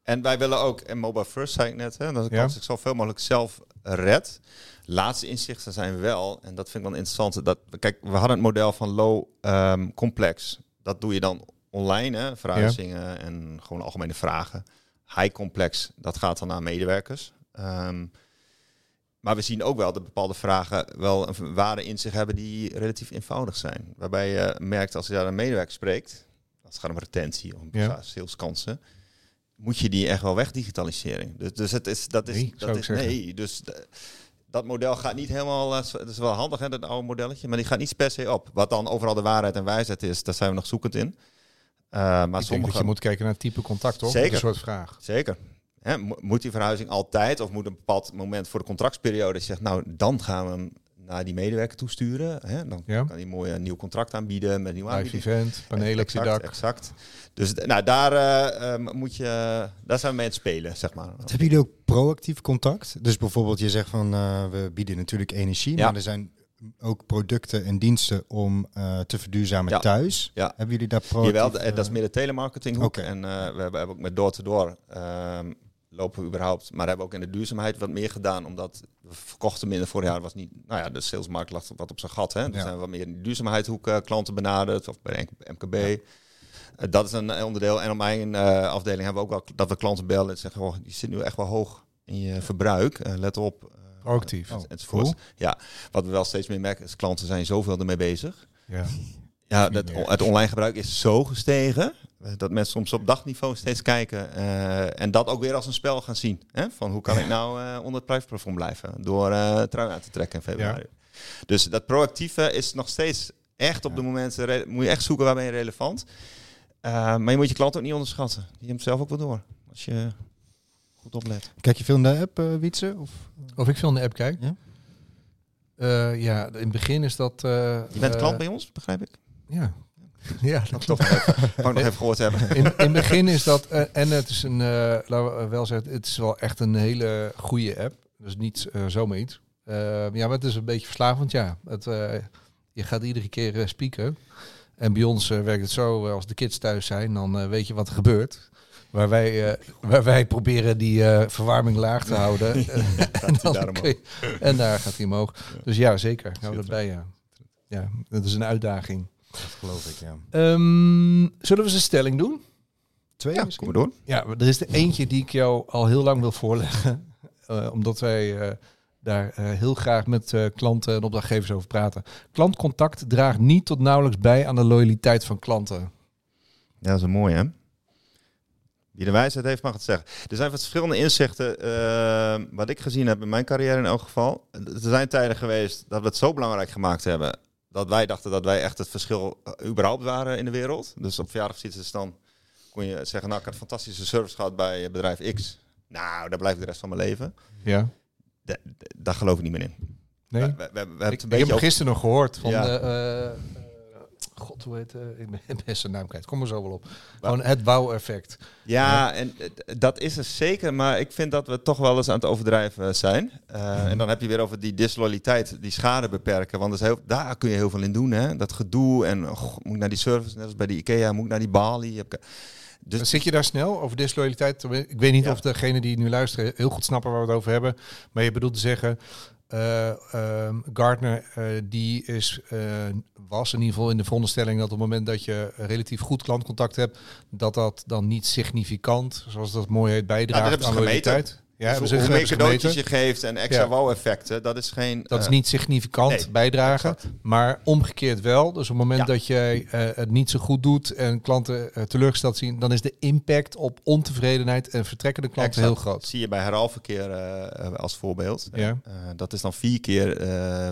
En wij willen ook, en mobile first zei ik net, hè, dat ik Ja. ik zoveel mogelijk zelf red. Laatste inzichten zijn wel, en dat vind ik wel interessant, dat, kijk, we hadden het model van low ehm, complex. Dat doe je dan online, hè, verhuizingen en gewoon algemene vragen. High complex, dat gaat dan naar medewerkers. Ehm, maar we zien ook wel dat bepaalde vragen wel een waarde in zich hebben die relatief eenvoudig zijn. Waarbij je merkt als je daar een medewerker spreekt, als het gaat om retentie of Ja. saleskansen, moet je die echt wel wegdigitaliseren. Dus, dus het is dat is Nee, dat is nee. Dus dat model gaat niet helemaal. eh, Het is wel handig hè, dat oude modelletje, maar die gaat niet per se op. Wat dan overal de waarheid en wijsheid is, daar zijn we nog zoekend in. Eh, maar ik denk sommige dat je moet kijken naar het type contact, toch? Zeker. Een soort vraag. Zeker. Hè, mo- moet die verhuizing altijd of moet een bepaald moment voor de contractsperiode dat je zegt, nou dan gaan we hem naar die medewerker toesturen. Hè? Dan Ja. kan hij mooi een nieuw contract aanbieden met nieuwe Live aanbieding. event, panelen op je exact, dak. exact. Dus nou, daar, eh, eh, moet je, daar zijn we mee aan het spelen, zeg maar. Hebben jullie ook proactief contact? Dus bijvoorbeeld je zegt van eh, we bieden natuurlijk energie, Ja. maar er zijn ook producten en diensten om eh, te verduurzamen Ja. thuis. Ja. Hebben jullie daar proactief? Jawel, dat is meer de telemarketinghoek. Oké. En we hebben, ook met door-to-door ehm, lopen we überhaupt. Maar hebben ook in de duurzaamheid wat meer gedaan. Omdat we verkochten minder vorig jaar. Was niet, nou ja, de salesmarkt lag wat op zijn gat. Hè. Dus Ja. zijn we wat meer in de duurzaamheidshoek eh, klanten benaderd. Of bij MKB. Eh, dat is een onderdeel. En op mijn eh, afdeling hebben we ook wel dat we klanten bellen en zeggen: oh, je zit nu echt wel hoog in je verbruik. Eh, let op. Eh, Proactief. en- Oh, enzovoorts. cool. Ja, wat we wel steeds meer merken is klanten zijn zoveel ermee bezig. Ja. Ja, dat, het online gebruik is zo gestegen eh, dat mensen soms op dagniveau steeds kijken eh, en dat ook weer als een spel gaan zien. Hè? Van hoe kan ik nou eh, onder het prijsplafond blijven door eh trui aan te trekken in februari. Dus dat proactieve is nog steeds echt op Ja. de momenten, moet je echt zoeken waar ben je relevant. Eh, maar je moet je klant ook niet onderschatten. Die hebt zelf ook wel door, als je goed oplet. Kijk je veel in de app, eh Wietse? Of? Of ik veel in de app kijk. Ja? Eh, ja, in het begin is dat... eh, Je bent eh, klant bij ons, begrijp ik? Ja. [laughs] Ja, dat Toch nog even, gehoord hebben. In, in het begin is dat, eh, en het is een, eh, laten we wel zeggen, het is wel echt een hele goede app. Dus niet eh, zomaar iets. Ja, maar het is een beetje verslavend, ja. Het, je gaat iedere keer spieken. En bij ons werkt het zo, als de kids thuis zijn, dan weet je wat er gebeurt. Waar wij, waar wij proberen die verwarming laag te houden. [laughs] en, hij dan je- en daar gaat hij omhoog. Dus ja, zeker. Hou dat bij, ja. ja, dat is een uitdaging. Dat geloof ik, ja. Ehm, zullen we eens een stelling doen? Twee Ja, misschien? kom maar door. Ja, er is er eentje die ik jou al heel lang wil voorleggen. [laughs] Eh, omdat wij eh, daar eh, heel graag met eh, klanten en opdrachtgevers over praten. Klantcontact draagt niet tot nauwelijks bij aan de loyaliteit van klanten. Ja, dat is een mooie, hè? Wie de wijsheid heeft, mag het zeggen. Er zijn verschillende inzichten, wat ik gezien heb in mijn carrière in elk geval. Er zijn tijden geweest dat we het zo belangrijk gemaakt hebben... dat wij dachten dat wij echt het verschil eh, überhaupt waren in de wereld. Dus op verjaardagsvisits dan kon je zeggen... nou, ik had fantastische service gehad bij bedrijf X. Nou, daar blijf ik de rest van mijn leven. Ja. Da- da- daar geloof ik niet meer in. Nee? We, we, we, we hebben ik, heb gisteren nog gehoord van Ja. de... eh, God, hoe heet het? ik ben- [laughs] ik zijn naam kwijt. Kom er zo wel op. Gewoon het bouweffect. Ja, en eh, dat is er zeker, maar ik vind dat we toch wel eens aan het overdrijven zijn. Eh, En dan heb je weer over die disloyaliteit, die schade beperken. Want heel, daar kun je heel veel in doen, hè? Dat gedoe en moet ik naar die service, net als bij die IKEA, moet ik naar die Bali. Heb ik- Dus Zit je daar snel over disloyaliteit? Ik weet niet Ja. of degene die nu luisteren heel goed snappen waar we het over hebben. Maar je bedoelt te zeggen, eh ehm, Gartner eh, die is, eh, was in ieder geval in de veronderstelling dat op het moment dat je relatief goed klantcontact hebt, dat dat dan niet significant, zoals dat mooi heet, bijdraagt ze aan gemeten. loyaliteit. Ja, dus hoe, meer cadeautjes je geeft en extra Ja. wow-effecten, dat is geen... Dat is eh, niet significant nee, bijdragen, exact. maar omgekeerd wel. Dus op het moment Ja. dat jij eh, het niet zo goed doet en klanten eh, teleurgesteld zien, dan is de impact op ontevredenheid en vertrekkende klanten Exact. heel groot. zie je bij herhaalverkeer als voorbeeld. Ja. Dat is dan vier keer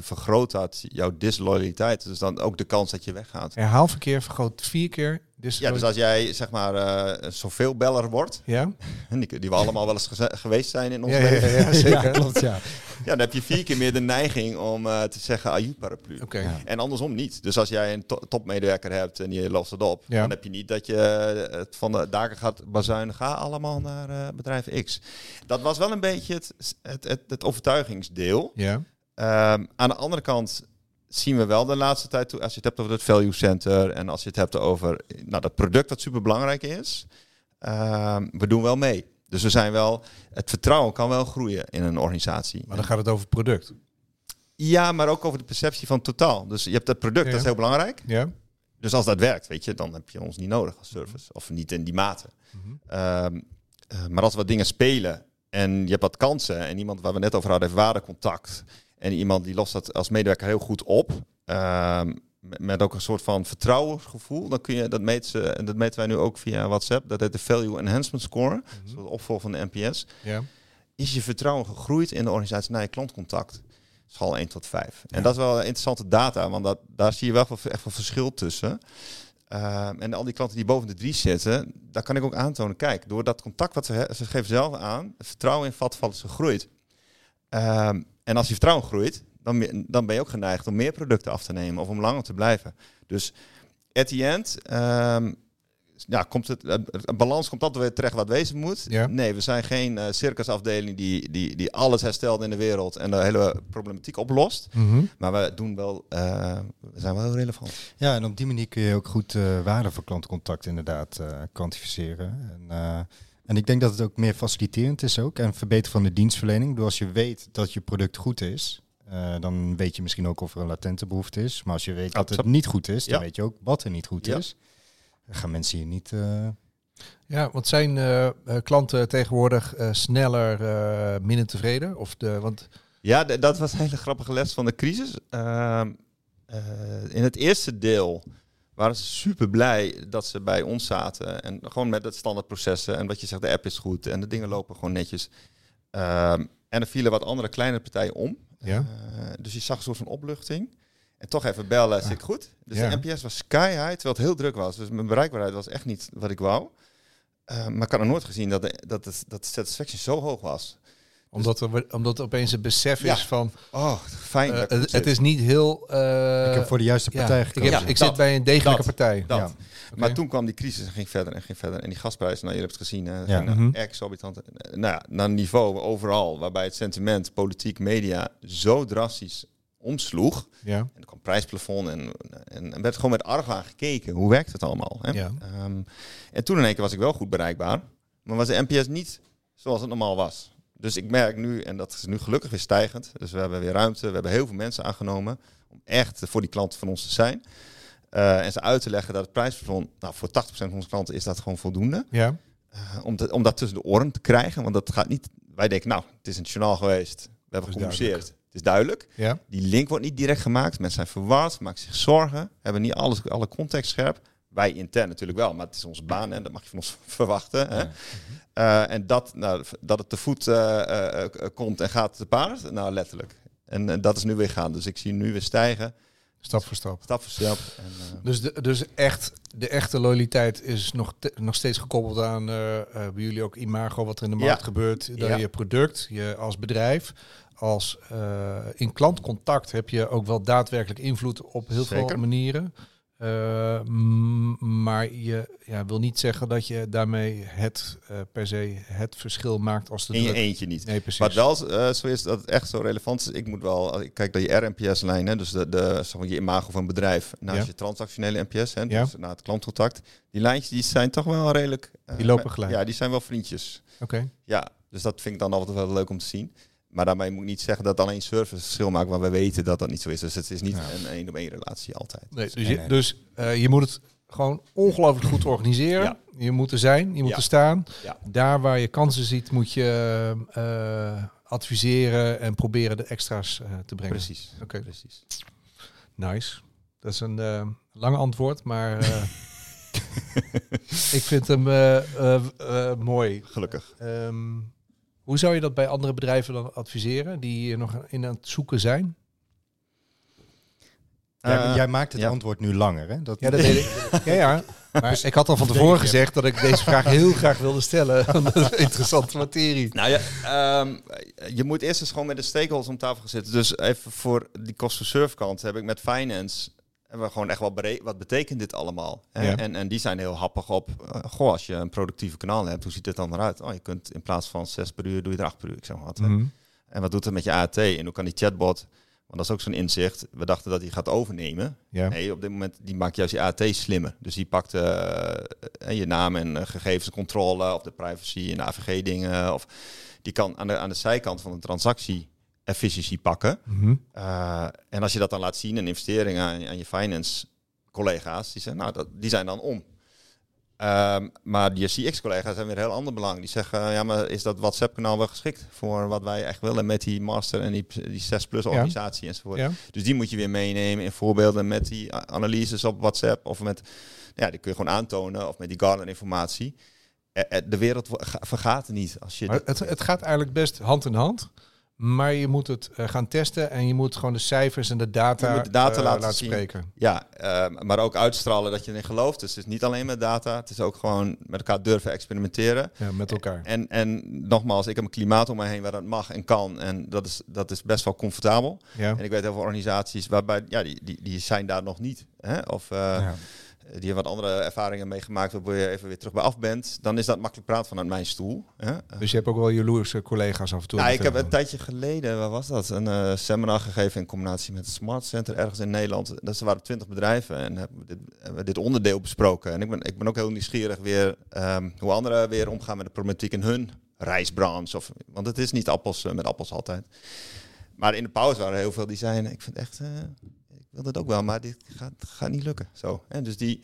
vergroot dat jouw disloyaliteit. Dus dan ook de kans dat je weggaat. Herhaalverkeer vergroot vier keer. Dus, Ja, dus als jij zeg maar eh, een zoveel beller wordt, ja? [laughs] die, die we allemaal wel eens geweest zijn in ons Ja, ja, leven, ja, ja, [laughs] zeker. Ja, klopt, ja. ja, dan heb je vier keer meer de neiging om eh, te zeggen aju paraplu. Oké. Ja. En andersom niet. Dus als jij een to- topmedewerker hebt en je lost het op, Ja. dan heb je niet dat je eh, het van de daken gaat bazuinen. Ga allemaal naar eh, bedrijf X. Dat was wel een beetje het, het, het, het overtuigingsdeel. Ja. Ehm, aan de andere kant zien we wel de laatste tijd toe, als je het hebt over het value center en als je het hebt over nou, dat product dat super belangrijk is, ehm, we doen wel mee. Dus we zijn wel, het vertrouwen kan wel groeien in een organisatie. Maar dan gaat het over product. Ja, maar ook over de perceptie van totaal. Dus je hebt het product, Ja. dat is heel belangrijk. Ja. Dus als dat werkt, weet je, dan heb je ons niet nodig als service. Of niet in die mate. Mhm. Ehm, eh, maar als wat dingen spelen en je hebt wat kansen en iemand waar we net over hadden heeft waardecontact en iemand die lost dat als medewerker heel goed op, ehm, met, ook een soort van vertrouwensgevoel, dan kun je dat meten en dat meten wij nu ook via WhatsApp. Dat heet de Value Enhancement Score, soort opvolger van de NPS. Ja. Is je vertrouwen gegroeid in de organisatie naar je klantcontact? Schaal 1 tot 5. Ja. En dat is wel interessante data, want dat, daar zie je wel echt wel verschil tussen. Ehm, en al die klanten die boven de drie zitten, daar kan ik ook aantonen. Kijk, door dat contact wat ze, he- ze geven zelf aan, het vertrouwen in vatvallen is gegroeid. Ehm, en als je vertrouwen groeit, dan, dan ben je ook geneigd om meer producten af te nemen of om langer te blijven. Dus at the end, ehm, ja, komt het, het, het balans komt altijd weer terecht wat wezen moet. Ja. Nee, we zijn geen eh, circusafdeling die, die, die alles herstelt in de wereld en de hele problematiek oplost. Mhm. Maar we doen wel, eh, we zijn wel heel relevant. Ja, en op die manier kun je ook goed eh, waarde voor klantcontact inderdaad kwantificeren. En, en ik denk dat het ook meer faciliterend is ook en verbeteren van de dienstverlening. Door als je weet dat je product goed is, eh, dan weet je misschien ook of er een latente behoefte is. Maar als je weet dat het niet goed is, dan Ja. weet je ook wat er niet goed Ja. is. Dan gaan mensen hier niet... eh, Ja, want zijn eh, klanten tegenwoordig eh, sneller eh, minder tevreden? Of de, want Ja, dat was een hele grappige les van de crisis. Ehm, eh, in het eerste deel waren ze super blij dat ze bij ons zaten. En gewoon met het standaardprocessen. En wat je zegt, de app is goed en de dingen lopen gewoon netjes. Ehm, en er vielen wat andere kleine partijen om. Ja. Eh, dus je zag een soort van opluchting. En toch even bellen, zit ik goed? Dus Ja. de NPS was sky high, terwijl het heel druk was. Dus mijn bereikbaarheid was echt niet wat ik wou. Eh, maar ik had nog nooit gezien dat de, dat, het, dat de satisfaction zo hoog was. Omdat er, omdat er opeens een besef Ja. is van... Oh, fijn. eh, ik het, het is niet heel... eh, ik heb voor de juiste ja, partij ik, gekozen. heb, Ja, ik dat, zit bij een degelijke dat, partij. Dat. Ja. Maar toen kwam die crisis en ging verder en ging verder. En die gasprijzen, nou, je hebt het gezien, hè, Ja. gingen Mhm. exorbitant. eh, Nou ja, naar een niveau overal, waarbij het sentiment, politiek, media zo drastisch omsloeg. Ja. En er kwam prijsplafond en, en, en werd gewoon met argwaan gekeken. Hoe werkt het allemaal? Hè? Ja. Ehm, en toen in één keer was ik wel goed bereikbaar. Maar was de NPS niet zoals het normaal was. Dus ik merk nu, en dat is nu gelukkig weer stijgend. Dus we hebben weer ruimte. We hebben heel veel mensen aangenomen om echt voor die klanten van ons te zijn. Uh, en ze uit te leggen dat het prijsplafond, nou voor 80% van onze klanten is dat gewoon voldoende. Ja. Uh, om, te, om dat tussen de oren te krijgen. Want dat gaat niet, wij denken nou, het is een journaal geweest. We hebben gecommuniceerd. Het is duidelijk. Ja. Die link wordt niet direct gemaakt. Mensen zijn verward, maken zich zorgen. Hebben niet alles, alle context scherp. Wij intern natuurlijk wel, maar het is onze baan en dat mag je van ons [laughs] verwachten. Hè? Uh, en dat, nou, dat het te voet uh, uh, komt en gaat te paard, nou letterlijk. En dat is nu weer gaan. Dus ik zie nu weer stijgen. Stap voor stap. Stap voor stap. En, dus de, dus echt, de echte loyaliteit is nog, te, nog steeds gekoppeld aan bij jullie ook imago, wat er in de markt Ja. gebeurt. Ja. je product, je als bedrijf, als in klantcontact heb je ook wel daadwerkelijk invloed op heel veel Zeker. manieren. Uh, m- maar je ja, wil niet zeggen dat je daarmee het uh, per se het verschil maakt als de in je druk- eentje niet. Nee, precies. Wat wel uh, zo is, dat het echt zo relevant is. Ik moet wel, ik kijk naar je RNPS-lijn, hè, dus de, de, zeg maar, je imago van een bedrijf, naast Ja. je transactionele NPS, hè, Ja. dus na het klantcontact. Die lijntjes die zijn toch wel redelijk... eh, Die lopen gelijk. Ja, die zijn wel vriendjes. Oké. Ja, dus dat vind ik dan altijd wel leuk om te zien. Maar daarmee moet ik niet zeggen dat alleen service verschil maakt, maar we weten dat dat niet zo is. Dus het is niet Ja. een één op één relatie altijd. Nee, dus Nee, je, dus uh, je moet het gewoon ongelooflijk goed organiseren. Ja. Je moet er zijn, je moet Ja. er staan. Daar waar je kansen ziet, moet je uh, adviseren en proberen de extra's uh, te brengen. Precies. Oké. Precies. Nice. Dat is een lang antwoord, maar [laughs] ik vind hem mooi. Gelukkig. Um, hoe zou je dat bij andere bedrijven dan adviseren die nog in aan het zoeken zijn? Jij, Uh, jij maakt het ja. antwoord nu langer, hè? Dat, Ja, dat weet ik. [laughs] Ja, ja. Maar ik had al van [laughs] tevoren gezegd dat ik deze vraag heel graag wilde stellen. Want dat is een interessante materie. Nou ja, ehm, je moet eerst eens gewoon met de stakeholders om tafel gaan zitten. Dus even voor die cost-to-serve kant heb ik met finance hebben we gewoon echt wel wat betekent dit allemaal? Ja. En, en die zijn heel happig op, uh, goh, als je een productieve kanaal hebt, hoe ziet dit dan eruit? Oh, je kunt in plaats van zes per uur, doe je er acht per uur. Ik zeg maar wat. Mm. En wat doet het met je AT? En hoe kan die chatbot, want dat is ook zo'n inzicht, we dachten dat hij gaat overnemen. Ja. Nee, op dit moment die maakt juist je AT slimmer. Dus die pakt uh, je naam en uh, gegevenscontrole of de privacy en AVG dingen. Of die kan aan de, aan de zijkant van de transactie efficiëntie pakken. Mm -hmm. uh, en als je dat dan laat zien in investeringen aan, aan je finance collega's, die zeggen, nou, dat, die zijn dan om. Um, maar die CX-collega's hebben weer een heel ander belang. Die zeggen, uh, ja, maar is dat WhatsApp-kanaal wel geschikt voor wat wij echt willen met die master en die, die 6-plus organisatie ja. enzovoort. Ja. Dus die moet je weer meenemen in voorbeelden met die analyses op WhatsApp of met, ja, die kun je gewoon aantonen of met die Gartner-informatie. De wereld vergaat er niet. Als je het, het gaat eigenlijk best hand in hand. Maar je moet het uh, gaan testen en je moet gewoon de cijfers en de data, de data uh, laten, spreken. Ja, uh, maar ook uitstralen dat je erin gelooft. Dus het is niet alleen met data, het is ook gewoon met elkaar durven experimenteren. Ja, met elkaar. En, en nogmaals, ik heb een klimaat om me heen waar dat mag en kan. En dat is, dat is best wel comfortabel. Ja. En ik weet heel veel organisaties waarbij, ja, die, die, die zijn daar nog niet. Hè? Of uh, ja. Die wat andere ervaringen meegemaakt waarbij je even weer terug bij af bent. Dan is dat makkelijk praten vanuit mijn stoel. Hè? Dus je hebt ook wel jaloerse collega's af en toe. Nou, ik heb een tijdje geleden, waar was dat? Een uh, seminar gegeven in combinatie met het Smart Center ergens in Nederland. Dat waren twintig bedrijven en hebben we dit, hebben dit onderdeel besproken. En ik ben, ik ben ook heel nieuwsgierig weer um, hoe anderen weer omgaan met de problematiek in hun reisbranche. Of, want het is niet appels uh, met appels altijd. Maar in de pauze waren er heel veel die zeiden, ik vind echt, uh, ik wil dit ook wel, maar dit gaat, gaat niet lukken. Zo. En dus die,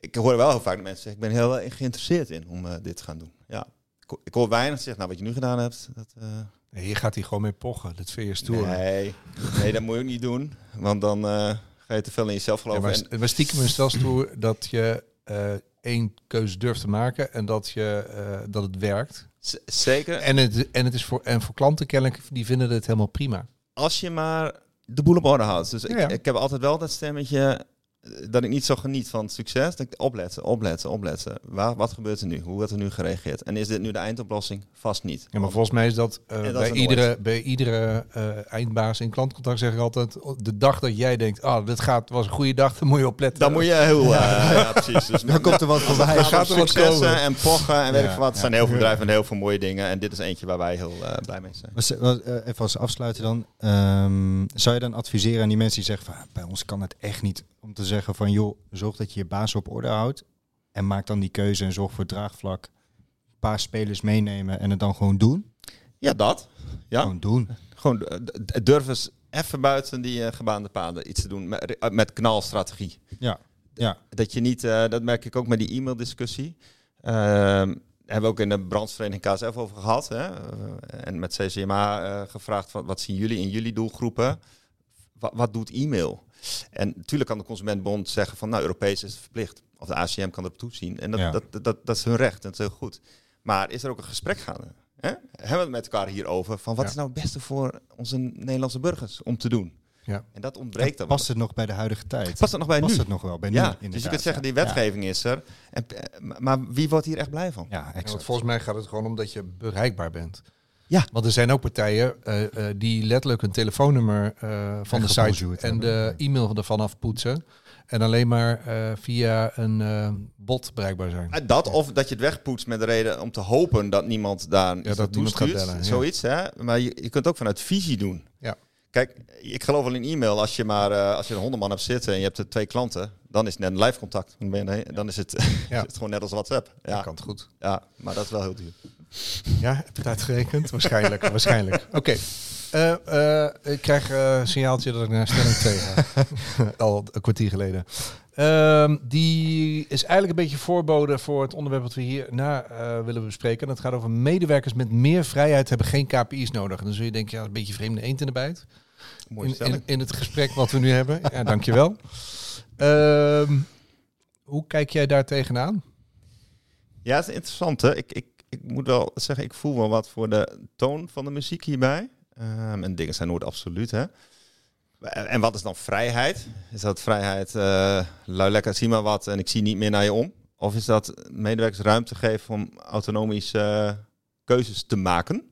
ik hoor wel heel vaak de mensen zeggen, ik ben heel geïnteresseerd in om uh, dit te gaan doen. Ja, ik, ik hoor weinig zeggen, nou wat je nu gedaan hebt, dat... Uh, Nee, je gaat hier gewoon mee pochen. Dat vind je stoer. Nee, nee dat moet je ook niet doen. Want dan uh, ga je te veel in jezelf geloven. Ja, maar, maar stiekem is wel stoer dat je één keuze durft te maken en dat, je, dat het werkt. Z zeker. En het, en het is voor, en voor klanten kennelijk, die vinden het helemaal prima. Als je maar de boel op orde houdt. Dus ik, ja. ik heb altijd wel dat stemmetje dat ik niet zo geniet van het succes. Dat ik opletten, opletten, opletten. Waar, wat gebeurt er nu? Hoe wordt er nu gereageerd? En is dit nu de eindoplossing? Vast niet. Ja, maar volgens mij is dat, uh, dat is bij, er iedere, bij iedere uh, eindbaas in klantcontact zeg ik altijd, de dag dat jij denkt, ah, dit gaat, was een goede dag, [laughs] dan moet je opletten. Dan moet je heel, uh, [laughs] ja precies. Dus [laughs] Dan komt er wat voorbij. Dan gaat er wat successen komen. en pochen en weet Ja, ik wat. Er ja. zijn heel veel bedrijven met heel veel mooie dingen. En dit is eentje waar wij heel uh, blij mee zijn. Was, was, uh, even als afsluiten dan. Um, zou je dan adviseren aan die mensen die zeggen van, bij ons kan het echt niet. Om te zeggen van, joh, zorg dat je je baas op orde houdt. En maak dan die keuze en zorg voor draagvlak. Een paar spelers meenemen en het dan gewoon doen. Ja, dat. Ja. Gewoon doen. Gewoon eh, durven even buiten die eh, gebaande paden iets te doen met, eh, met knalstrategie. Ja. Ja. Dat je niet, dat merk ik ook met die e-maildiscussie. Ehm hebben we ook in de brandvereniging KSF over gehad. Hè? En met CCMA gevraagd, van, wat zien jullie in jullie doelgroepen? Wat, wat doet e-mail? En natuurlijk kan de Consumentenbond zeggen van, nou, Europees is het verplicht. Of de ACM kan erop toezien. En dat, Ja. dat, dat, dat, dat is hun recht en dat is heel goed. Maar is er ook een gesprek gaande? Hè? Hebben we het met elkaar hierover? Van wat Ja. is nou het beste voor onze Nederlandse burgers om te doen? Ja. En dat ontbreekt dan. Past het nog bij de huidige tijd? Past het nog bij Past nu? het nog wel bij nu? Ja, dus je kunt zeggen, die wetgeving is er. En, eh, maar- wie wordt hier echt blij van? Ja, exact. want volgens mij gaat het gewoon om dat je bereikbaar bent. Ja. Want er zijn ook partijen eh, eh, die letterlijk een telefoonnummer eh, van En de site en hebben. de e-mail ervan afpoetsen. En alleen maar eh, via een eh, bot bereikbaar zijn. Dat of dat je het wegpoetst met de reden om te hopen dat niemand daar iets dat naartoe niemand gaat stuurt. bellen, ja. Zoiets, hè? Maar je, je kunt ook vanuit visie doen. Ja. Kijk, ik geloof wel in e-mail. Als je maar eh, als je een honderman hebt zitten en je hebt er twee klanten, dan is het net een live contact. Dan, ben je, dan is, het, [laughs] Ja. is het gewoon net als WhatsApp. Ja. Ja, kan het goed. ja, maar dat is wel heel duur. Ja, heb je het uitgerekend? waarschijnlijk, waarschijnlijk. Oké. Eh, eh, ik krijg eh, een signaaltje dat ik naar stelling 2 ga. [laughs] Al een kwartier geleden. Ehm, die is eigenlijk een beetje voorbode voor het onderwerp wat we hierna willen bespreken. Dat gaat over medewerkers met meer vrijheid hebben geen KPI's nodig. En dan zul je denken, ja, een beetje vreemde eend in de bijt. Mooie In, in, in het gesprek wat we nu hebben. Ja, dankjewel. Ehm hoe kijk jij daar tegenaan? Ja, het is interessant. Hè? Ik, ik, ik moet wel zeggen, ik voel wel wat voor de toon van de muziek hierbij. Ehm, en dingen zijn nooit absoluut, hè. En en wat is dan vrijheid? Is dat vrijheid, eh lui lekker, zie maar wat en ik zie niet meer naar je om? Of is dat medewerkers ruimte geven om autonomisch eh, keuzes te maken?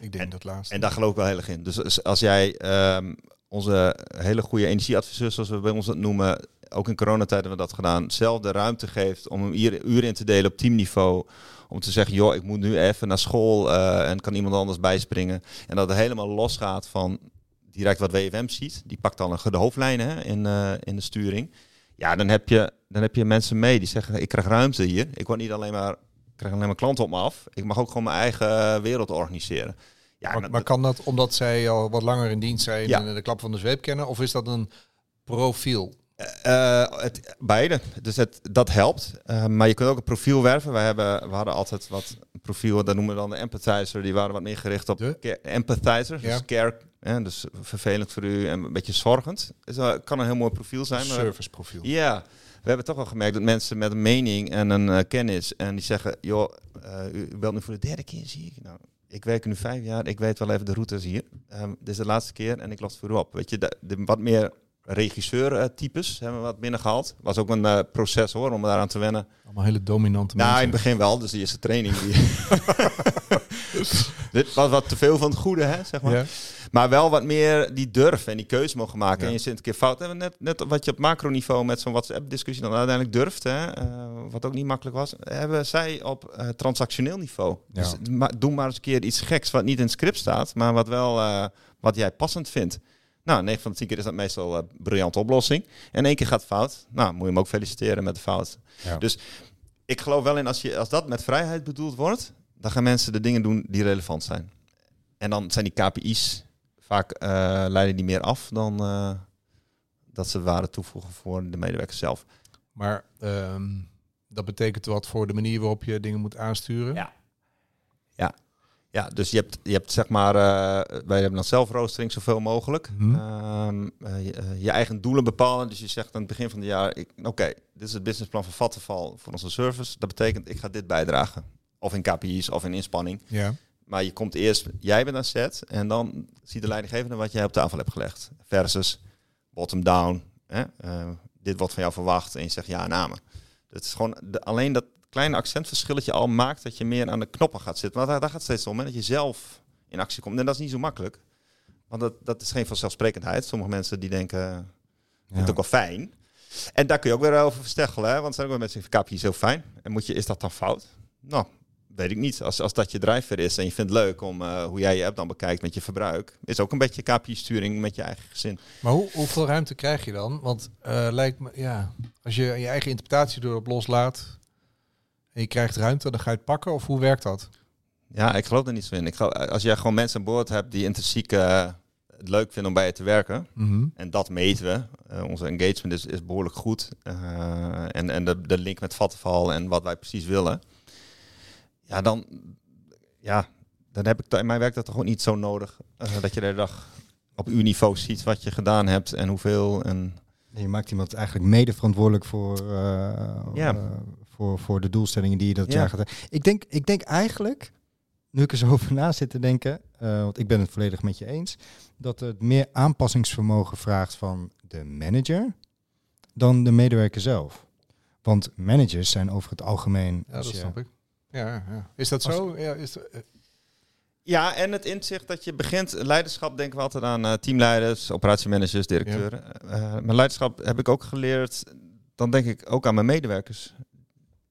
Ik denk dat laatste. En daar geloof ik wel heel erg in. Dus als- jij ehm, onze hele goede energieadviseurs, zoals we bij ons dat noemen, ook in coronatijd hebben we dat gedaan, zelf de ruimte geeft om uur, uur in te delen op teamniveau. Om te zeggen, joh, ik moet nu even naar school eh, en kan iemand anders bijspringen. En dat het helemaal losgaat van direct wat WFM ziet. Die pakt dan een- de hoofdlijnen hè, in, eh, in de sturing. Ja, dan heb, je, dan heb je mensen mee die zeggen, ik krijg ruimte hier. Ik word niet alleen maar, ik krijg alleen maar klanten op me af. Ik mag ook gewoon mijn eigen eh, wereld organiseren. Ja, maar, kan dat omdat zij al wat langer in dienst zijn Ja. en de klap van de zweep kennen? Of is dat een profiel? Het, beide. Dus het, dat helpt. Eh, maar je kunt ook een profiel werven. Wij hebben, we hadden altijd wat een profiel, dat noemen we dan de empathizer. Die waren wat meer gericht op care- empathizer. Ja. Dus care, dus vervelend voor u en een beetje zorgend. Dus kan een heel mooi profiel zijn. Maar Service profiel. ja, we hebben toch wel gemerkt dat mensen met een mening en een kennis en die zeggen, joh, u belt nu voor de derde keer, zie ik. Nou, ik werk er nu vijf jaar, ik weet wel even de routes hier. Ehm, dit is de laatste keer en ik los voor u op. Weet je, de, de wat meer regisseur-types hebben we wat binnengehaald. Was ook een eh, proces hoor, om daaraan te wennen. Allemaal hele dominante Nou, in mensen. het begin wel, dus die eerste training. Die [laughs] Dit was wat te veel van het goede, hè, zeg maar. Ja. Maar wel wat meer die durf en die keuze mogen maken. Ja. En je zit een keer fout. En net, net wat je op macroniveau met zo'n WhatsApp-discussie dan uiteindelijk durft, hè, eh, wat ook niet makkelijk was, hebben zij op eh, transactioneel niveau. Ja. Dus ma- doe maar eens een keer iets geks wat niet in het script staat, maar wat wel wat jij passend vindt. Nou, 9 van de 10 keer is dat meestal een briljante oplossing. En één keer gaat het fout. Nou, moet je hem ook feliciteren met de fout. Ja. Dus ik geloof wel in als, je, als dat met vrijheid bedoeld wordt, dan gaan mensen de dingen doen die relevant zijn. En dan zijn die KPI's vaak eh, leiden die meer af dan eh, dat ze waarde toevoegen voor de medewerker zelf. Maar ehm, dat betekent wat voor de manier waarop je dingen moet aansturen. Ja. Ja, dus je hebt, je hebt zeg maar, eh, wij hebben dan zelfroostering zoveel mogelijk. Mhm. Ehm, eh, je, eh, je eigen doelen bepalen. Dus je zegt aan het begin van het jaar, oké, dit is het businessplan van Vattenval voor onze service. Dat betekent, ik ga dit bijdragen. Of in KPI's of in inspanning. Ja. Maar je komt eerst, jij bent aan set en dan ziet de leidinggevende wat jij op tafel hebt gelegd. Versus bottom down. Hè? eh, dit wordt van jou verwacht en je zegt ja en amen. Het is gewoon de, alleen dat kleine accentverschilletje al maakt dat je meer aan de knoppen gaat zitten. Want daar, daar gaat het steeds om, hè? dat je zelf in actie komt. En dat is niet zo makkelijk. Want dat, dat is geen vanzelfsprekendheid. Sommige mensen die denken, vind het ook wel fijn. En daar kun je ook weer over versteggelen. Hè? Want zijn ook wel mensen die zeggen, is heel fijn. En moet je, is dat dan fout? Nou, weet ik niet. Als, als dat je drijfveer is en je vindt het leuk om eh, hoe jij je app dan bekijkt met je verbruik, is ook een beetje KPI-sturing met je eigen gezin. Maar hoe, hoeveel ruimte krijg je dan? Want eh, lijkt me, ja, als je je eigen interpretatie erop loslaat en je krijgt ruimte, dan ga je het pakken. Of hoe werkt dat? Ja, ik geloof er niet zo in. Ik geloof, als jij gewoon mensen aan boord hebt die intrinsiek eh, het leuk vinden om bij je te werken, Mhm. en dat meten we. Eh, onze engagement is, is behoorlijk goed. Eh, en en de, de link met Vattenval en wat wij precies willen. Ja, dan, ja, dan heb ik in mijn werk dat toch gewoon niet zo nodig. eh, dat je de hele dag op uw niveau ziet wat je gedaan hebt en hoeveel. En, Je maakt iemand eigenlijk mede verantwoordelijk voor, eh, Ja. Voor, voor de doelstellingen die je dat Ja. jaar gaat. Ik denk, ik denk eigenlijk, nu ik er zo [laughs] over na zit te denken, eh, want ik ben het volledig met je eens, dat het meer aanpassingsvermogen vraagt van de manager dan de medewerker zelf. Want managers zijn over het algemeen. Ja, dat je- snap ik. Ja, ja. Is dat Als- zo? Ja, is eh, ja, en het inzicht dat je begint, leiderschap denken we altijd aan eh, teamleiders, operatiemanagers, directeuren. Eh, maar leiderschap heb ik ook geleerd, dan denk ik ook aan mijn medewerkers.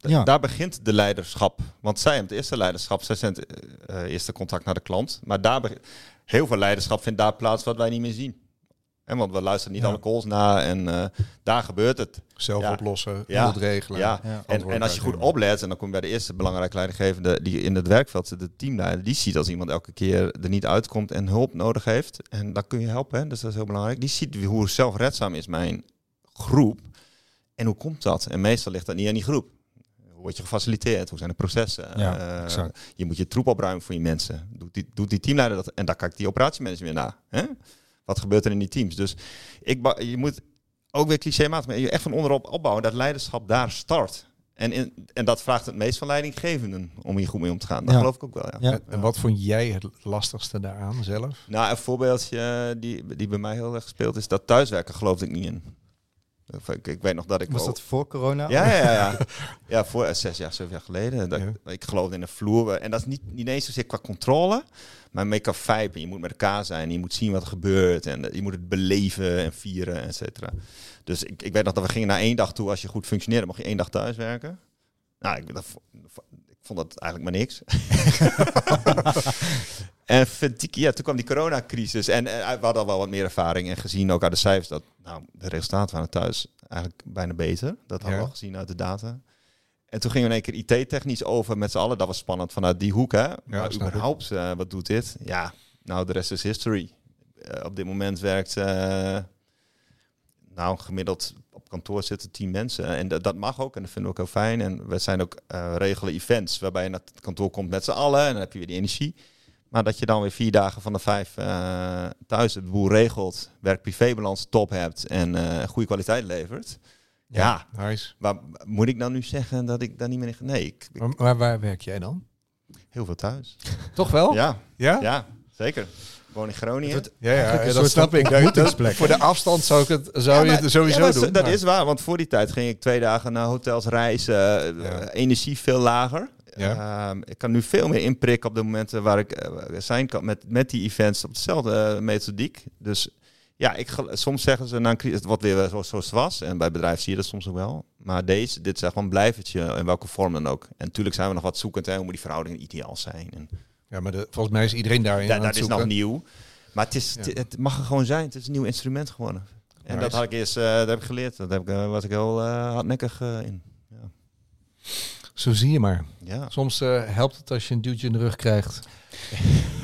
Ja. Daar begint de leiderschap. Want zij hebben het eerste leiderschap. Zij zijn het eh, eerste contact naar de klant. Maar daar heel veel leiderschap vindt daar plaats wat wij niet meer zien. En want we luisteren niet Ja. alle calls na en eh, daar gebeurt het. zelf Ja. oplossen, Ja. goed regelen. Ja. En, en als je goed oplet, en dan kom je bij de eerste belangrijke leidinggevende die in het werkveld zit, de teamleider, die ziet als iemand elke keer er niet uitkomt en hulp nodig heeft. En dan kun je helpen, hè? dus dat is heel belangrijk. Die ziet hoe zelfredzaam is mijn groep en hoe komt dat? En meestal ligt dat niet aan die groep. Word je gefaciliteerd? Hoe zijn de processen? Ja, Eh, exact. je moet je troep opruimen voor je mensen. Doet die, doet die teamleider dat? En daar kijkt die operatiemanager weer naar. Hè? Wat gebeurt er in die teams? Dus ik, je moet ook weer clichématig, maar je echt van onderop opbouwen. Dat leiderschap daar start. En, in, en dat vraagt het meest van leidinggevenden om hier goed mee om te gaan. Dat Ja. geloof ik ook wel, ja. En wat vond jij het lastigste daaraan zelf? Nou, een voorbeeldje die, die bij mij heel erg gespeeld is, dat thuiswerken geloofde ik niet in. Ik, ik weet nog dat ik... Was dat voor corona? Ja, ja, ja. [laughs] ja. voor eh, zes jaar, zeven jaar geleden. Dat, Ja. Ik geloofde in een vloer. En dat is niet, niet eens zozeer qua controle, maar mee qua vibe. Je moet met elkaar zijn, je moet zien wat er gebeurt. En je moet het beleven en vieren, et cetera. Dus ik, ik weet nog dat we gingen naar één dag toe. Als je goed functioneerde, mocht je één dag thuis werken. Nou, ik, dat, vo- ik vond dat eigenlijk maar niks. [laughs] en ja, toen kwam die coronacrisis. En eh, we hadden al wel wat meer ervaring en gezien ook uit de cijfers dat nou, de resultaten waren thuis eigenlijk bijna beter. Dat hadden we Ja. al gezien uit de data. En toen gingen we in één keer IT-technisch over met z'n allen. Dat was spannend vanuit die hoek, hè? maar snap ik. überhaupt, eh, wat doet dit? Ja, nou, de rest is history. Eh, op dit moment werkt, eh, nou, gemiddeld op kantoor zitten tien mensen. En dat, dat mag ook en dat vinden we ook heel fijn. En we zijn ook eh, regelen events waarbij je naar het kantoor komt met z'n allen. En dan heb je weer die energie. Maar dat je dan weer vier dagen van de vijf eh, thuis de boel regelt, werk-privébalans top hebt en eh, goede kwaliteit levert. Ja, Nice. maar moet ik dan nu zeggen dat ik daar niet meer in... Nee, ik, ik- Maar, maar waar werk jij dan? heel veel thuis. Toch wel? Ja, Ja? ja, zeker. Ik woon in Groningen. Het- Ja, ja, dat snap van ik. Ontmoetingsplek, voor de afstand zou, ik het, zou Ja, je het sowieso ja, doen. Dat maar- is waar, want voor die tijd ging ik twee dagen naar hotels reizen. eh, Ja. Energie veel lager. Ja. Ehm, ik kan nu veel meer inprikken op de momenten waar ik eh, zijn kan met, met die events op dezelfde eh, methodiek. Dus ja, ik, soms zeggen ze na een crisis, wat weer zo- zoals het was. En bij bedrijven zie je dat soms ook wel. Maar deze, dit is echt wel een blijvertje, in welke vorm dan ook. En natuurlijk zijn we nog wat zoekend, hè, hoe moet die verhoudingen ideaal zijn. En, Ja, maar de, volgens mij is iedereen daarin ja, aan dat het is zoeken. nog nieuw. Maar het, is, Ja. het, het mag er gewoon zijn. Het is een nieuw instrument geworden. En Nice. dat had ik eerst, eh, dat heb ik geleerd. Dat heb ik, eh, was ik heel eh, hardnekkig in. Ja. Zo zie je maar. ja. Soms eh, helpt het als je een duwtje in de rug krijgt. [laughs]